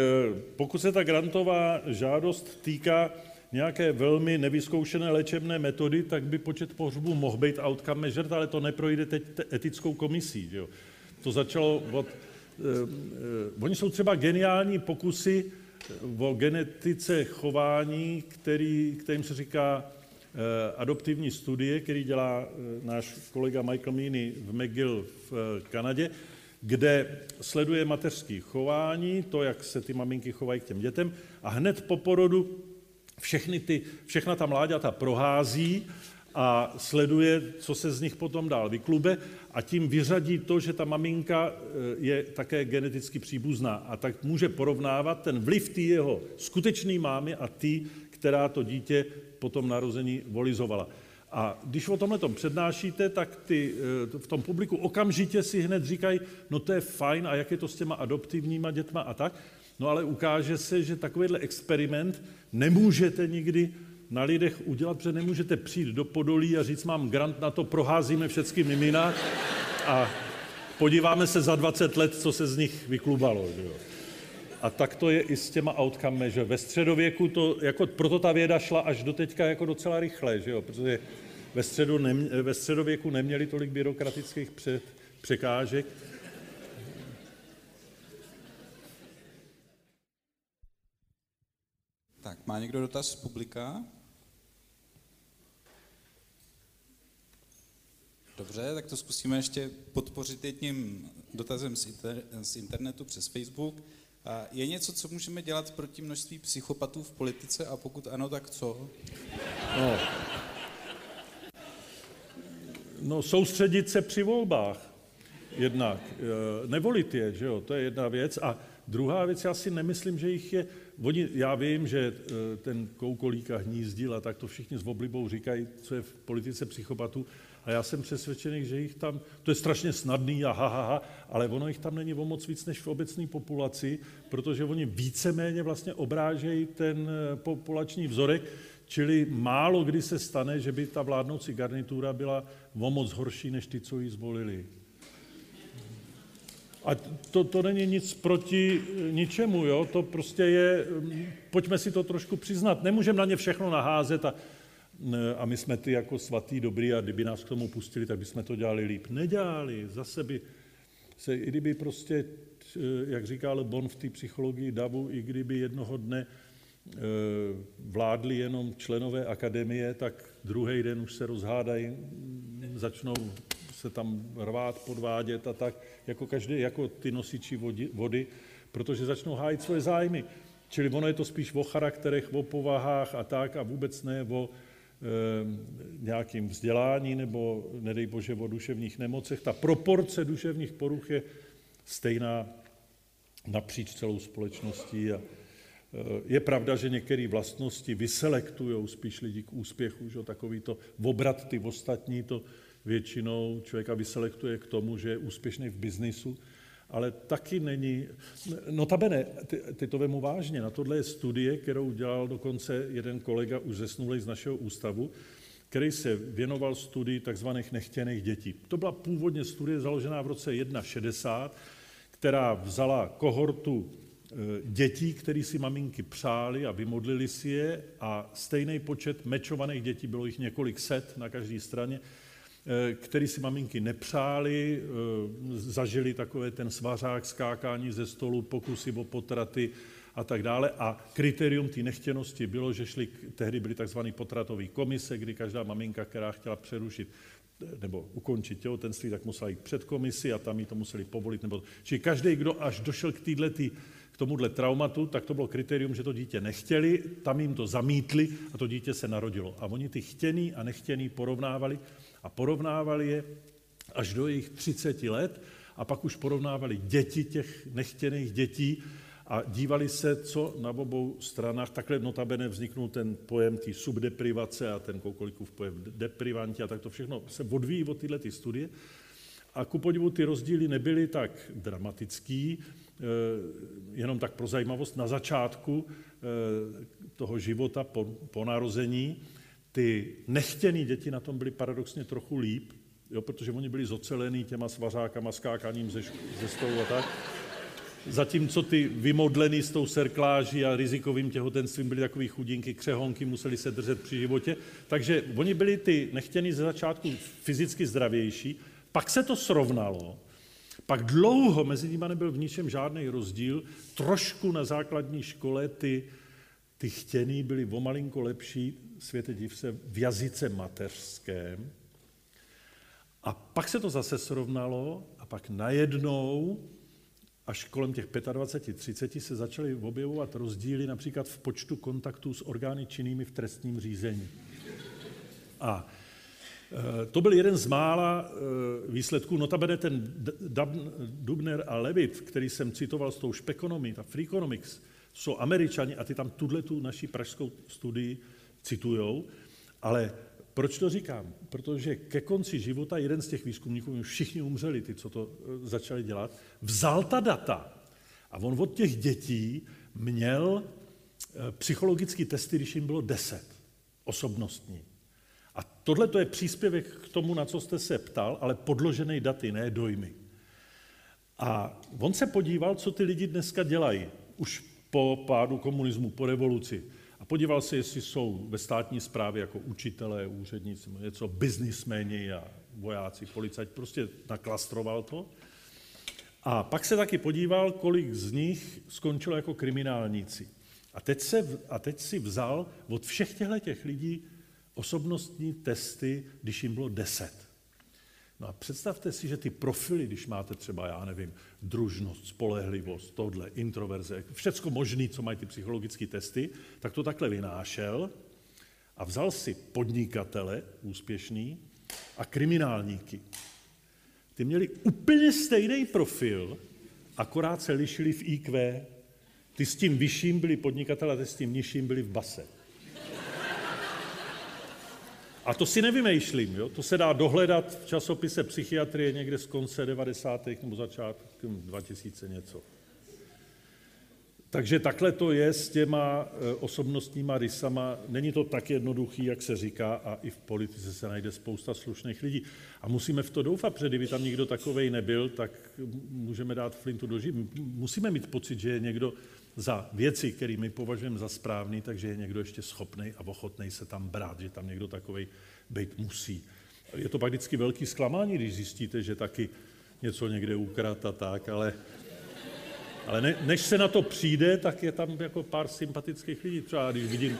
[SPEAKER 2] pokud se ta grantová žádost týká nějaké velmi nevyzkoušené léčebné metody, tak by počet pohřbů mohl být outcome measured, ale to neprojde teď etickou komisí. Že jo. To začalo od... Eh, eh, oni jsou třeba geniální pokusy o genetice chování, který, kterým se říká eh, adoptivní studie, který dělá eh, náš kolega Michael Meany v McGill v eh, Kanadě, kde sleduje mateřské chování, to, jak se ty maminky chovají k těm dětem, a hned po porodu všechny ty, všechna ta mláďata prohází a sleduje, co se z nich potom dál vyklube a tím vyřadí to, že ta maminka eh, je také geneticky příbuzná a tak může porovnávat ten vliv té jeho skutečné mámy a ty, která to dítě po tom narození volizovala. A když o tomhle tom přednášíte, tak ty eh, v tom publiku okamžitě si hned říkají, no to je fajn, a jak je to s těma adoptivníma dětma a tak. No ale ukáže se, že takovýhle experiment nemůžete nikdy na lidech udělat, protože nemůžete přijít do Podolí a říct, mám grant na to, proházíme všechny mimina a podíváme se za 20 let, co se z nich vyklubalo. Že jo. A tak to je i s těma outcome, že ve středověku to, jako proto ta věda šla až do teďka jako docela rychle, že jo, protože ve, středu nem, ve středověku neměli tolik byrokratických před, překážek,
[SPEAKER 1] Tak, má někdo dotaz z publika? Dobře, tak to zkusíme ještě podpořit jedním dotazem z, inter, z internetu přes Facebook. Je něco, co můžeme dělat proti množství psychopatů v politice a pokud ano, tak co?
[SPEAKER 2] No, no soustředit se při volbách jednak. E, nevolit je, že jo, to je jedna věc. A druhá věc, já si nemyslím, že jich je Oni, já vím, že eh, ten koukolíka hnízdil a tak to všichni s oblibou říkají, co je v politice psychopatů. A já jsem přesvědčený, že jich tam, to je strašně snadný a ha, ha, ha, ale ono jich tam není o moc víc než v obecné populaci, protože oni víceméně vlastně obrážejí ten eh, populační vzorek, čili málo kdy se stane, že by ta vládnoucí garnitura byla o moc horší než ty, co ji zvolili. A to, to není nic proti ničemu, jo? to prostě je, pojďme si to trošku přiznat, nemůžeme na ně všechno naházet a, a my jsme ty jako svatý, dobrý a kdyby nás k tomu pustili, tak bychom to dělali líp. Nedělali, zase by se, i kdyby prostě, jak říkal Bon v té psychologii davu, i kdyby jednoho dne e, vládli jenom členové akademie, tak druhý den už se rozhádají, začnou se tam rvát, podvádět a tak, jako každý, jako ty nosiči vody, vody protože začnou hájit svoje zájmy. Čili ono je to spíš o charakterech, o povahách a tak a vůbec ne o e, nějakým vzdělání nebo, nedej bože, o duševních nemocech. Ta proporce duševních poruch je stejná napříč celou společností a Eh, je pravda, že některé vlastnosti vyselektují spíš lidi k úspěchu, že takový to obrat ty ostatní, to většinou člověka vyselektuje k tomu, že je úspěšný v biznisu, ale taky není, notabene, ty, ty to vemu vážně, na tohle je studie, kterou dělal dokonce jeden kolega už zesnulý z našeho ústavu, který se věnoval studii tzv. nechtěných dětí. To byla původně studie založená v roce 1.60, která vzala kohortu Eh, dětí, které si maminky přáli a vymodlili si je a stejný počet mečovaných dětí, bylo jich několik set na každé straně, který si maminky nepřáli, eh, zažili takové ten svařák, skákání ze stolu, pokusy o potraty a tak dále. A kritérium té nechtěnosti bylo, že šli, tehdy byly tzv. potratové komise, kdy každá maminka, která chtěla přerušit nebo ukončit těhotenství, tak musela jít před komisi a tam jí to museli povolit. Nebo... Čili každý, kdo až došel k této k tomuhle traumatu, tak to bylo kritérium, že to dítě nechtěli, tam jim to zamítli a to dítě se narodilo. A oni ty chtěný a nechtěný porovnávali a porovnávali je až do jejich 30 let a pak už porovnávali děti těch nechtěných dětí a dívali se, co na obou stranách, takhle notabene vzniknul ten pojem té subdeprivace a ten Koukolikův pojem deprivanti a tak to všechno se odvíjí od tyhle ty studie. A ku podivu ty rozdíly nebyly tak dramatický, Eh, jenom tak pro zajímavost, na začátku eh, toho života po, po narození ty nechtěné děti na tom byly paradoxně trochu líp, jo, protože oni byli zocelený těma svařákama, skákaním ze, ze stolu a tak. Zatímco ty vymodlený s tou serkláží a rizikovým těhotenstvím byly takový chudinky, křehonky, museli se držet při životě. Takže oni byli ty nechtěný ze začátku fyzicky zdravější, pak se to srovnalo pak dlouho mezi nimi nebyl v ničem žádný rozdíl. Trošku na základní škole ty, ty chtěný byly o malinko lepší, světe div se, v jazyce mateřském. A pak se to zase srovnalo a pak najednou, až kolem těch 25-30 se začaly objevovat rozdíly například v počtu kontaktů s orgány činnými v trestním řízení. A Eh, to byl jeden z mála eh, výsledků. Notabene ten Dubner a Levitt, který jsem citoval s tou špekonomí, ta Freakonomics, jsou američani a ty tam tuhle tu naši pražskou studii citujou, ale proč to říkám? Protože ke konci života jeden z těch výzkumníků, všichni umřeli, ty, co to eh, začali dělat, vzal ta data a on od těch dětí měl psychologické testy, když jim bylo deset, osobnostní. A tohle to je příspěvek k tomu, na co jste se ptal, ale podložený daty, ne dojmy. A on se podíval, co ty lidi dneska dělají, už po pádu komunismu, po revoluci. A podíval se, jestli jsou ve státní správě jako učitelé, úředníci, něco, biznisméni a vojáci, policajti, prostě naklastroval to. A pak se taky podíval, kolik z nich skončilo jako kriminálníci. A teď, se, a teď si vzal od všech těchto těch lidí osobnostní testy, když jim bylo deset. No a představte si, že ty profily, když máte třeba, já nevím, družnost, spolehlivost, tohle, introverze, všecko možné, co mají ty psychologické testy, tak to takhle vynášel a vzal si podnikatele úspěšný a kriminálníky. Ty měli úplně stejný profil, akorát se lišili v IQ. Ty s tím vyšším byli podnikatele ty s tím nižším byli v base. A to si nevymýšlím, jo? to se dá dohledat v časopise Psychiatrie někde z konce 90. nebo začátkem 2000 něco. Takže takhle to je s těma e, osobnostníma rysama. Není to tak jednoduchý, jak se říká, a i v politice se najde spousta slušných lidí. A musíme v to doufat, protože kdyby tam nikdo takovej nebyl, tak můžeme dát flintu do ží. Musíme mít pocit, že je někdo za věci, které my považujeme za správný, takže je někdo ještě schopný a ochotný se tam brát, že tam někdo takový být musí. Je to pak vždycky velký zklamání, když zjistíte, že taky něco někde ukrat a tak, ale, ale ne, než se na to přijde, tak je tam jako pár sympatických lidí. Třeba když vidím,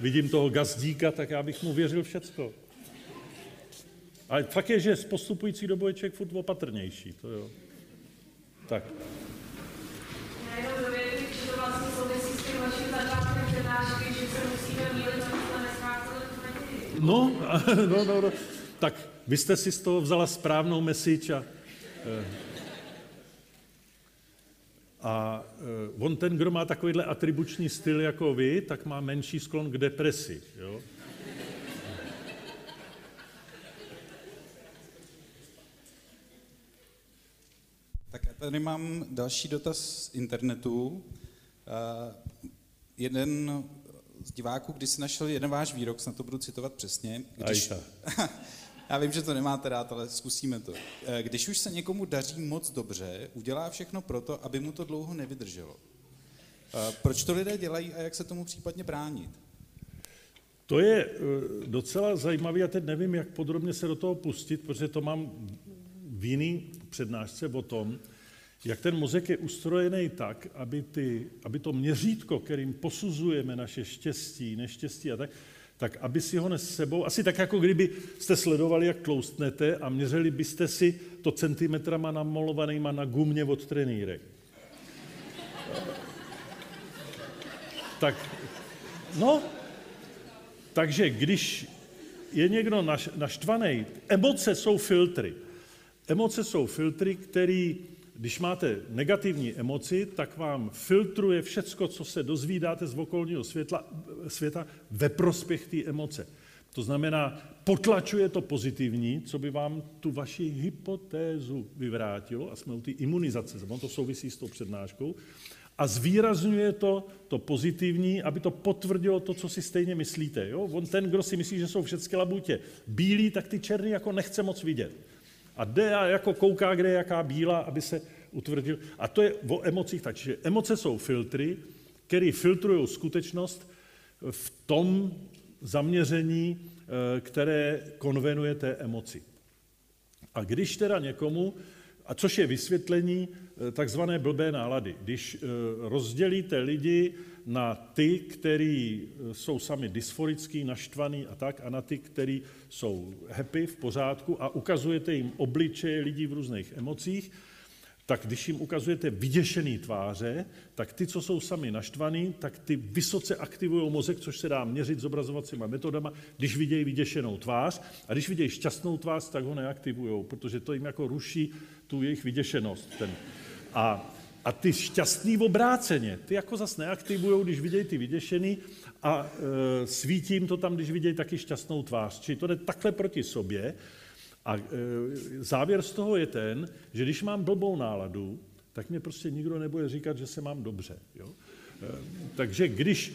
[SPEAKER 2] vidím toho gazdíka, tak já bych mu věřil všecko. Ale fakt je, že s postupující dobou je člověk furt opatrnější. To jo. Tak.
[SPEAKER 3] jenom že to vlastně souvisí s tím vaším začátkem přednášky, že se musíme mílit, aby jsme neskáceli v naději.
[SPEAKER 2] No, no, no, no, tak vy jste si z toho vzala správnou message a, eh, a eh, on ten, kdo má takovýhle atribuční styl jako vy, tak má menší sklon k depresi. Jo?
[SPEAKER 1] Tak já tady mám další dotaz z internetu. Uh, jeden z diváků, když si našel jeden váš výrok, snad to budu citovat přesně. Když... já vím, že to nemáte rád, ale zkusíme to. Eh, když už se někomu daří moc dobře, udělá všechno proto, aby mu to dlouho nevydrželo. Uh, proč to lidé dělají a jak se tomu případně bránit?
[SPEAKER 2] To je docela zajímavé, já teď nevím, jak podrobně se do toho pustit, protože to mám v jiný přednášce o tom, jak ten mozek je ustrojený tak, aby, ty, aby to měřítko, kterým posuzujeme naše štěstí, neštěstí a tak, tak aby si ho nes sebou, asi tak jako kdyby jste sledovali, jak tloustnete a měřili byste si to centimetrama namolovanýma na gumě od trenýrek. Tak, no, takže když je někdo naš, naštvaný, emoce jsou filtry. Emoce jsou filtry, které když máte negativní emoci, tak vám filtruje všecko, co se dozvídáte z okolního světla, světa ve prospěch té emoce. To znamená, potlačuje to pozitivní, co by vám tu vaši hypotézu vyvrátilo, a jsme u té imunizace, on to souvisí s tou přednáškou, a zvýrazňuje to, to pozitivní, aby to potvrdilo to, co si stejně myslíte. Jo? On ten, kdo si myslí, že jsou všechny labutě bílí, tak ty černý jako nechce moc vidět. A jde a jako kouká, kde je jaká bílá, aby se utvrdil. A to je o emocích tak. že emoce jsou filtry, které filtrují skutečnost v tom zaměření, eh, které konvenuje té emoci. A když teda někomu, a což je vysvětlení eh, takzvané blbé nálady, když eh, rozdělíte lidi na ty, kteří jsou sami dysforický, naštvaný a tak, a na ty, kteří jsou happy, v pořádku a ukazujete jim obličeje lidí v různých emocích, tak když jim ukazujete vyděšený tváře, tak ty, co jsou sami naštvaný, tak ty vysoce aktivují mozek, což se dá měřit zobrazovacíma metodama, když vidějí vyděšenou tvář. A když vidějí šťastnou tvář, tak ho neaktivují, protože to jim jako ruší tu jejich vyděšenost. Ten. A, a ty šťastný obráceně, ty jako zase neaktivují, když vidějí ty vyděšený a e, svítí jim to tam, když vidějí taky šťastnou tvář. Čili to jde takhle proti sobě. A e, závěr z toho je ten, že když mám blbou náladu, tak mě prostě nikdo nebude říkat, že se mám dobře. Jo? E, takže když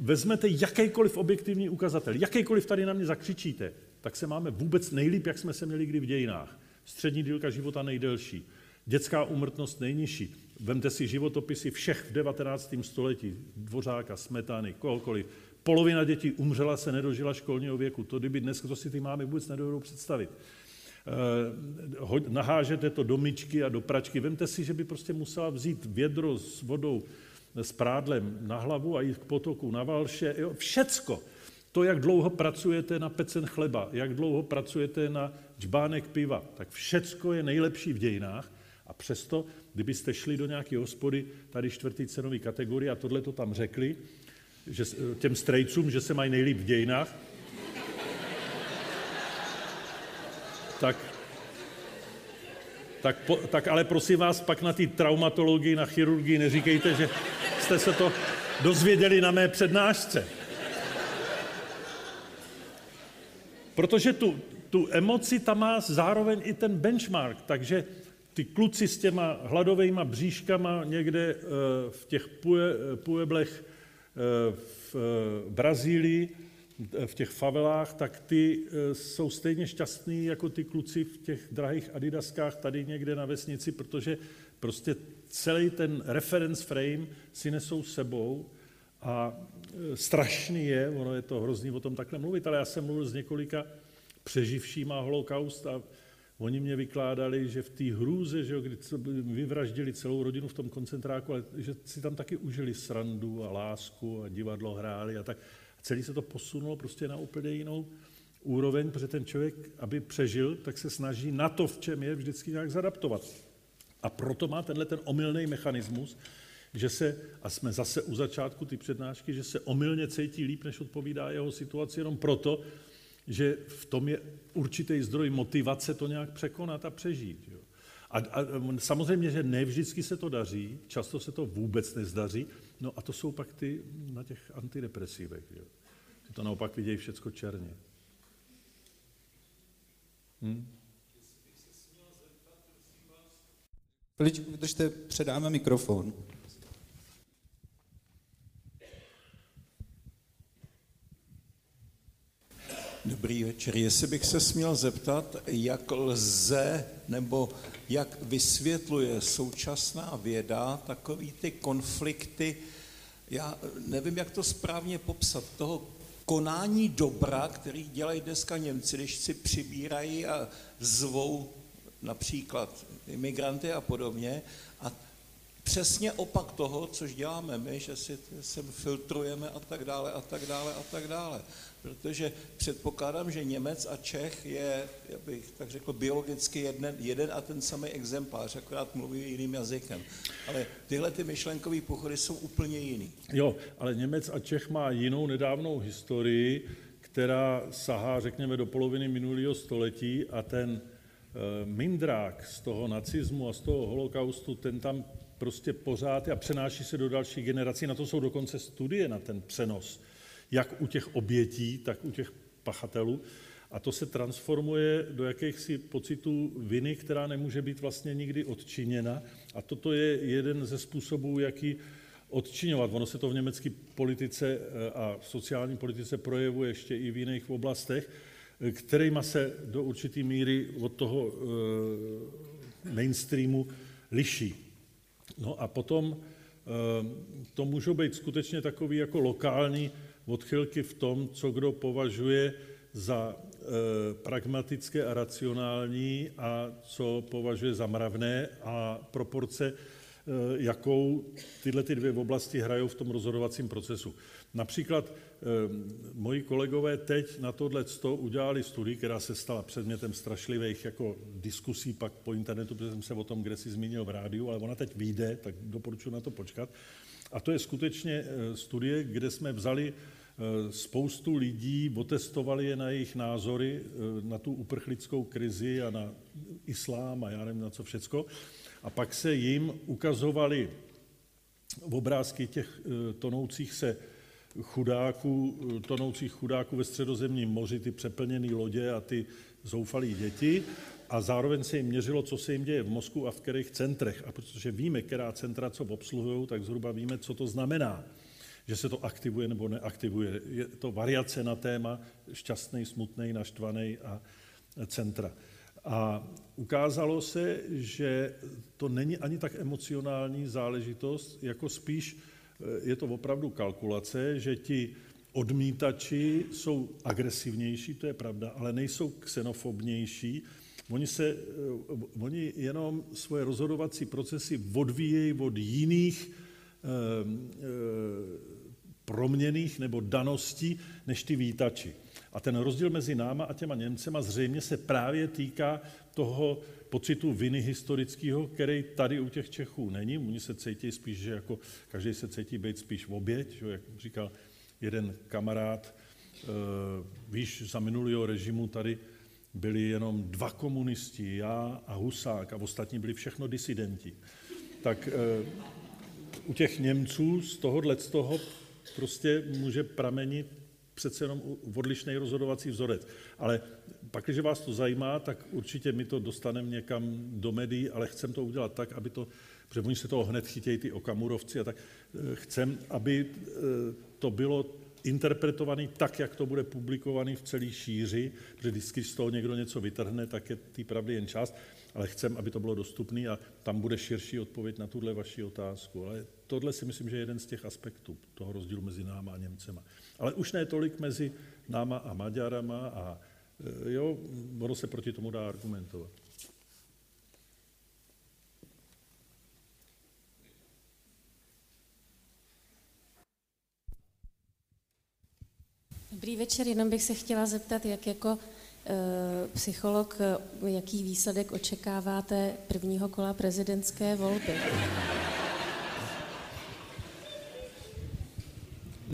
[SPEAKER 2] vezmete jakýkoliv objektivní ukazatel, jakýkoliv tady na mě zakřičíte, tak se máme vůbec nejlíp, jak jsme se měli kdy v dějinách. Střední dílka života nejdelší, dětská umrtnost nejnižší. Vemte si životopisy všech v 19. století, Dvořáka, Smetany, kohokoliv. Polovina dětí umřela, se nedožila školního věku. To kdyby dnes, kdo si ty máme vůbec nedovedou představit. Eh, nahážete to do myčky a do pračky. Vemte si, že by prostě musela vzít vědro s vodou, s prádlem na hlavu a jít k potoku na valše. Jo, všecko. To, jak dlouho pracujete na pecen chleba, jak dlouho pracujete na džbánek piva, tak všecko je nejlepší v dějinách. A přesto, kdybyste šli do nějaké hospody, tady čtvrtý cenový kategorie a tohle to tam řekli, že, těm strejcům, že se mají nejlíp v dějinách, tak, tak, po, tak ale prosím vás, pak na té traumatologii, na chirurgii neříkejte, že jste se to dozvěděli na mé přednášce. Protože tu, tu emoci tam má zároveň i ten benchmark, takže ty kluci s těma hladovými bříškama někde eh, v těch pueblech v Brazílii, v těch favelách, tak ty eh, jsou stejně šťastní jako ty kluci v těch drahých adidaskách tady někde na vesnici, protože prostě celý ten reference frame si nesou sebou a eh, strašný je, ono je to hrozný o tom takhle mluvit, ale já jsem mluvil s několika přeživšíma holokaust a Oni mě vykládali, že v té hrůze, že jo, kdy vyvraždili celou rodinu v tom koncentráku, ale že si tam taky užili srandu a lásku a divadlo hráli a tak. A celý se to posunulo prostě na úplně jinou úroveň, protože ten člověk, aby přežil, tak se snaží na to, v čem je, vždycky nějak zadaptovat. A proto má tenhle ten omylný mechanismus, že se, a jsme zase u začátku ty přednášky, že se omylně cítí líp, než odpovídá jeho situaci, jenom proto, že v tom je určitý zdroj motivace to nějak překonat a přežít. Jo. A, a samozřejmě, že ne vždycky se to daří, často se to vůbec nezdaří, no a to jsou pak ty na těch antidepresivech. Jo. Ty to naopak vidějí všecko černě.
[SPEAKER 4] Hm? Chviličku vydržte, předáme mikrofon.
[SPEAKER 5] Dobrý večer. Jestli bych se směl zeptat, jak lze nebo jak vysvětluje současná věda takový ty konflikty, já nevím, jak to správně popsat, toho konání dobra, který dělají dneska Němci, když si přibírají a zvou například imigranty a podobně. A přesně opak toho, což děláme my, že si sem filtrujeme a tak dále a tak dále a tak dále. Protože předpokládám, že Němec a Čech je, jak bych tak řekl, biologicky jeden, jeden a ten samý exemplář, akorát mluví jiným jazykem. Ale tyhle ty myšlenkové pochody jsou úplně jiný.
[SPEAKER 2] Jo, ale Němec a Čech má jinou nedávnou historii, která sahá, řekněme, do poloviny minulého století a ten Eh, mindrák z toho nacismu a z toho holokaustu, ten tam prostě pořád a přenáší se do dalších generací. Na to jsou dokonce studie na ten přenos, jak u těch obětí, tak u těch pachatelů. A to se transformuje do jakýchsi pocitů viny, která nemůže být vlastně nikdy odčiněna. A toto je jeden ze způsobů, jaký odčiňovat. Ono se to v německé politice eh, a sociální politice projevuje ještě i v jiných oblastech kterýma se do určité míry od toho eh, mainstreamu liší. No a potom eh, to můžou být skutečně takový jako lokální odchylky v tom, co kdo považuje za eh, pragmatické a racionální a co považuje za mravné a proporce, jakou tyhle ty dvě oblasti hrajou v tom rozhodovacím procesu. Například moji kolegové teď na tohle udělali studii, která se stala předmětem strašlivých jako diskusí pak po internetu, protože jsem se o tom kde si zmínil v rádiu, ale ona teď vyjde, tak doporučuji na to počkat. A to je skutečně eh, studie, kde jsme vzali eh, spoustu lidí, otestovali je na jejich názory, eh, na tu uprchlickou krizi a na islám a já nevím na co všecko. A pak se jim ukazovali obrázky těch tonoucích se chudáků, tonoucích chudáků ve středozemním moři, ty přeplněné lodě a ty zoufalé děti a zároveň se jim měřilo, co se jim děje v mozku a v kterých centrech. A protože víme, která centra co obsluhují, tak zhruba víme, co to znamená, že se to aktivuje nebo neaktivuje. Je to variace na téma šťastný, smutný, naštvaný a centra. A ukázalo se, že to není ani tak emocionální záležitost, jako spíš je to opravdu kalkulace, že ti odmítači jsou agresivnější, to je pravda, ale nejsou xenofobnější. Oni, se, eh, oni jenom svoje rozhodovací procesy odvíjejí od jiných eh, eh, proměných nebo daností než ty výtači. A ten rozdíl mezi náma a těma Němcema zřejmě se právě týká toho pocitu viny historického, který tady u těch Čechů není. Oni se cítí spíš, že jako každý se cítí být spíš v oběť, že, jak říkal jeden kamarád, e, víš, za minulého režimu tady byli jenom dva komunisti, já a Husák, a ostatní byli všechno disidenti. Tak e, u těch Němců z tohohle z toho prostě může pramenit přece jenom odlišný rozhodovací vzorec. Ale pak, když vás to zajímá, tak určitě my to dostaneme někam do médií, ale chcem to udělat tak, aby to, protože oni se toho hned chytějí ty okamurovci a tak, eh, chcem, aby eh, to bylo interpretovaný tak, jak to bude publikovaný v celé šíři, protože vždycky z toho někdo něco vytrhne, tak je té pravdy jen část, ale chcem, aby to bylo dostupné a tam bude širší odpověď na tuhle vaši otázku. Ale tohle si myslím, že je jeden z těch aspektů toho rozdílu mezi náma a Němcema. Ale už ne tolik mezi náma a Maďarama a e, jo, ono se proti tomu dá argumentovat.
[SPEAKER 6] Dobrý večer, jenom bych se chtěla zeptat, jak jako e, psycholog, jaký výsledek očekáváte prvního kola prezidentské volby?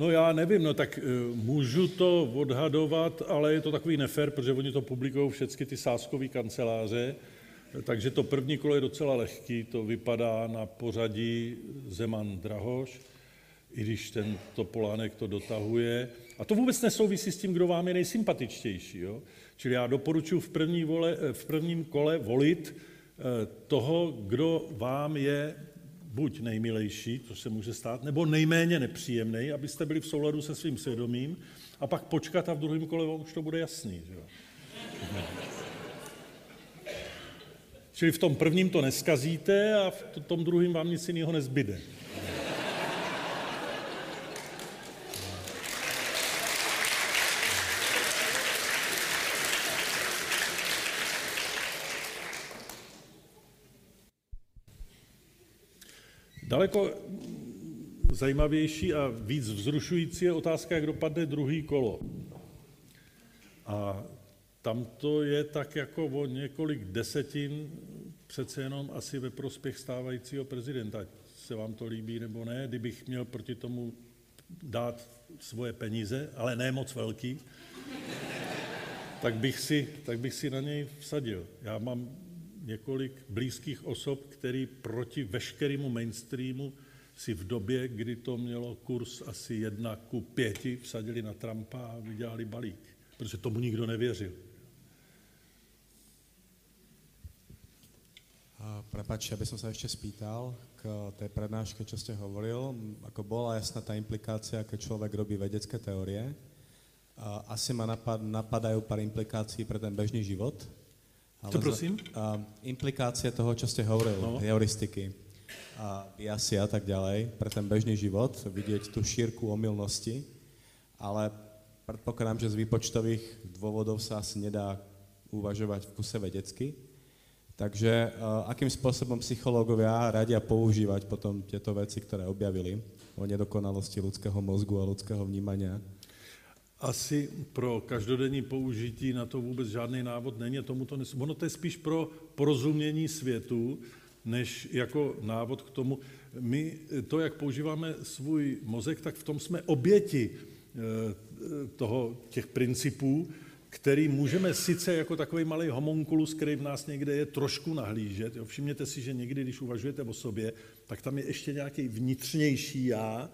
[SPEAKER 2] No já nevím, no tak uh, můžu to odhadovat, ale je to takový nefér, protože oni to publikují všechny ty sáskové kanceláře, takže to první kolo je docela lehký, to vypadá na pořadí Zeman Drahoš, i když ten Topolánek to dotahuje. A to vůbec nesouvisí s tím, kdo vám je nejsympatičtější. Jo? Čili já doporučuji v, první vole, v prvním kole volit toho, kdo vám je buď nejmilejší, což se může stát, nebo nejméně nepříjemný, abyste byli v souladu se svým svědomím, a pak počkat a v druhém kole už to bude jasný. Že jo? Čili v tom prvním to neskazíte a v tom druhém vám nic jiného nezbyde. Daleko zajímavější a víc vzrušující je otázka, jak dopadne druhý kolo. A tam to je tak jako o několik desetin přece jenom asi ve prospěch stávajícího prezidenta. Ať se vám to líbí nebo ne, kdybych měl proti tomu dát svoje peníze, ale ne moc velký, tak bych si, tak bych si na něj vsadil. Já mám několik blízkých osob, který proti veškerému mainstreamu si v době, kdy to mělo kurz asi jedna ku pěti, vsadili na Trumpa a vydělali balík, protože tomu nikdo nevěřil.
[SPEAKER 7] Prepač, ja by som sa ešte spýtal k tej prednáške, čo ste hovoril. Ako bola jasná tá implikácia, keď človek robí vedecké teórie. Asi ma napad, napadajú pár implikácií pre ten bežný život.
[SPEAKER 2] Ale prosím?
[SPEAKER 7] Uh, implikácie toho, čo ste hovoril, no. heuristiky, a biasy a tak ďalej, pre ten bežný život, vidieť tú šírku omylnosti, ale predpokladám, že z výpočtových dôvodov sa asi nedá uvažovať v kuse vedecky. Takže uh, akým spôsobom psychológovia radia používať potom tieto veci, ktoré objavili o nedokonalosti ľudského mozgu a ľudského vnímania
[SPEAKER 2] asi pro každodenní použití na to vůbec žádný návod není. Tomu to nes... Ono to je spíš pro porozumění světu, než jako návod k tomu. My to, jak používáme svůj mozek, tak v tom jsme oběti eh, toho, těch principů, který můžeme sice jako takový malý homunculus, který v nás někde je, trošku nahlížet. Jo, všimněte si, že někdy, když uvažujete o sobě, tak tam je ještě nějaký vnitřnější já,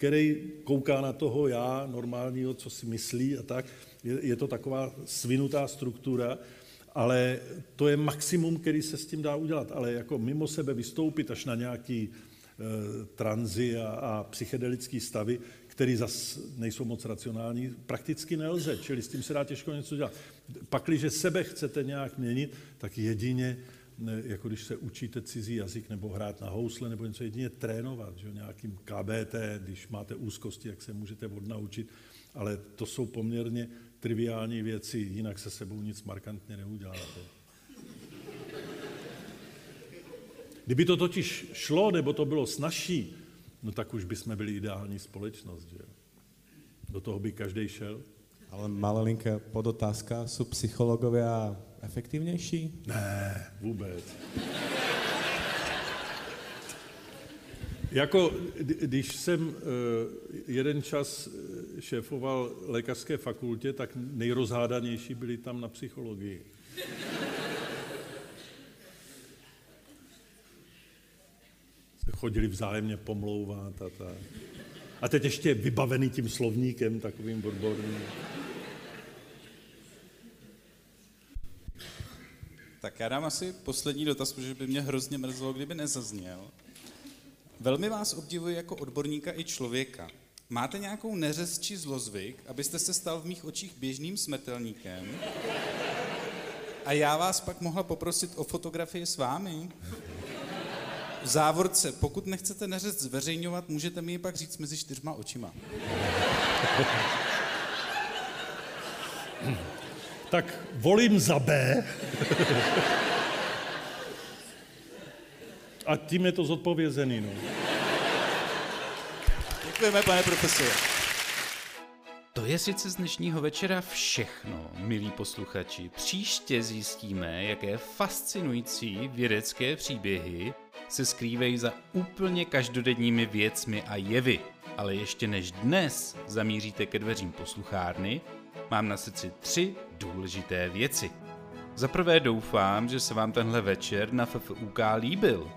[SPEAKER 2] který kouká na toho já normálního, co si myslí a tak. Je, je to taková svinutá struktura, ale to je maximum, který se s tím dá udělat. Ale jako mimo sebe vystoupit až na nějaký e, tranzy a, a psychedelický stavy, který zas nejsou moc racionální, prakticky nelze, čili s tím se dá těžko něco dělat. Pakliže sebe chcete nějak měnit, tak jedině ne, jako když se učíte cizí jazyk nebo hrát na housle nebo něco jedině trénovat, že nějakým KBT, když máte úzkosti, jak se můžete odnaučit, ale to jsou poměrně triviální věci, jinak se sebou nic markantně neuděláte. Kdyby to totiž šlo, nebo to bylo snažší, no tak už bychom byli ideální společnost, že Do toho by každý šel.
[SPEAKER 7] Ale malinká podotázka, jsou psychologové efektivnější?
[SPEAKER 2] Ne, vůbec. Jako, když jsem eh, jeden čas eh, šéfoval lékařské fakultě, tak nejrozhádanější byli tam na psychologii. Se chodili vzájemně pomlouvat a tak. A teď ještě vybavený tím slovníkem takovým odborným.
[SPEAKER 4] Tak já dám asi poslední dotaz, protože by mě hrozně mrzelo, kdyby nezazněl. Velmi vás obdivuji jako odborníka i člověka. Máte nějakou neřez či zlozvyk, abyste se stal v mých očích běžným smrtelníkem? A já vás pak mohla poprosit o fotografii s vámi? V závorce, pokud nechcete neřez zveřejňovat, můžete mi ji pak říct mezi čtyřma očima.
[SPEAKER 2] Tak volím za B. A tím je to zodpovězený. No.
[SPEAKER 4] Děkujeme, pane profesore.
[SPEAKER 1] To je sice z dnešního večera všechno, milí posluchači. Příště zjistíme, jaké fascinující vědecké příběhy se skrývají za úplně každodenními věcmi a jevy. Ale ještě než dnes zamíříte ke dveřím posluchárny, mám na srdci tři důležité věci. Za prvé doufám, že se vám tenhle večer na FFUK líbil.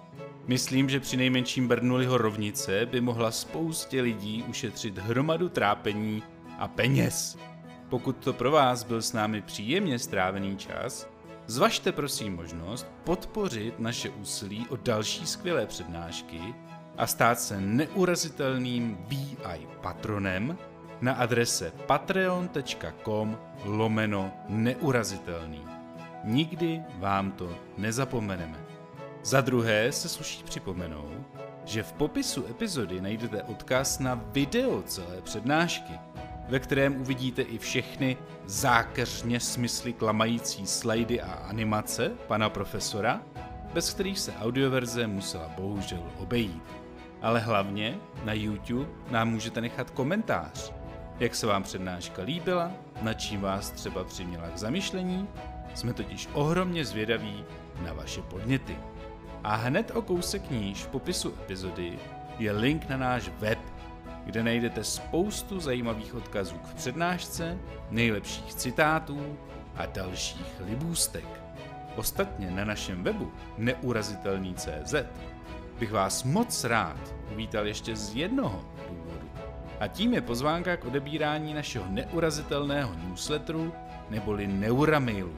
[SPEAKER 1] Myslím, že při nejmenším Bernuliho rovnice by mohla spoustě lidí ušetřit hromadu trápení a peněz. Pokud to pro vás byl s námi příjemně strávený čas, zvažte prosím možnost podpořit naše úsilí o další skvělé přednášky a stát se neurazitelným VI patronem na adrese patreon.com lomeno neurazitelný. Nikdy vám to nezapomeneme. Za druhé se sluší připomenout, že v popisu epizody najdete odkaz na video celé přednášky, ve kterém uvidíte i všechny zákeřně smysly klamající slajdy a animace pana profesora, bez kterých se audioverze musela bohužel obejít. Ale hlavně na YouTube nám můžete nechat komentář, jak se vám přednáška líbila, na čím vás třeba přiměla k zamyšlení, jsme totiž ohromně zvědaví na vaše podněty. A hned o kousek níž v popisu epizody je link na náš web, kde najdete spoustu zajímavých odkazů k přednášce, nejlepších citátů a dalších libůstek. Ostatně na našem webu neurazitelný.cz bych vás moc rád uvítal ještě z jednoho. A tím je pozvánka k odebírání našeho neurazitelného newsletteru neboli Neuramailu.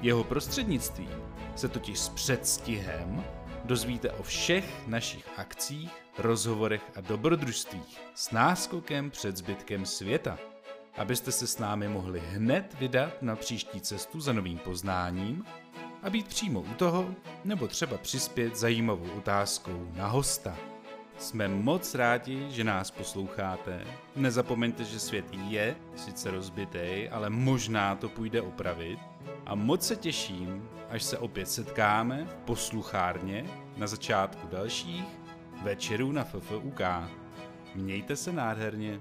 [SPEAKER 1] Jeho prostřednictvím se totiž s předstihem dozvíte o všech našich akcích, rozhovorech a dobrodružstvích s náskokem před zbytkem světa, abyste se s námi mohli hned vydat na příští cestu za novým poznáním a být přímo u toho, nebo třeba přispět zajímavou otázkou na hosta. Jsme moc rádi, že nás posloucháte. Nezapomeňte, že svět je sice rozbitý, ale možná to půjde opravit. A moc se těším, až se opět setkáme v posluchárně na začátku dalších večerů na FFUK. Mějte se nádherně.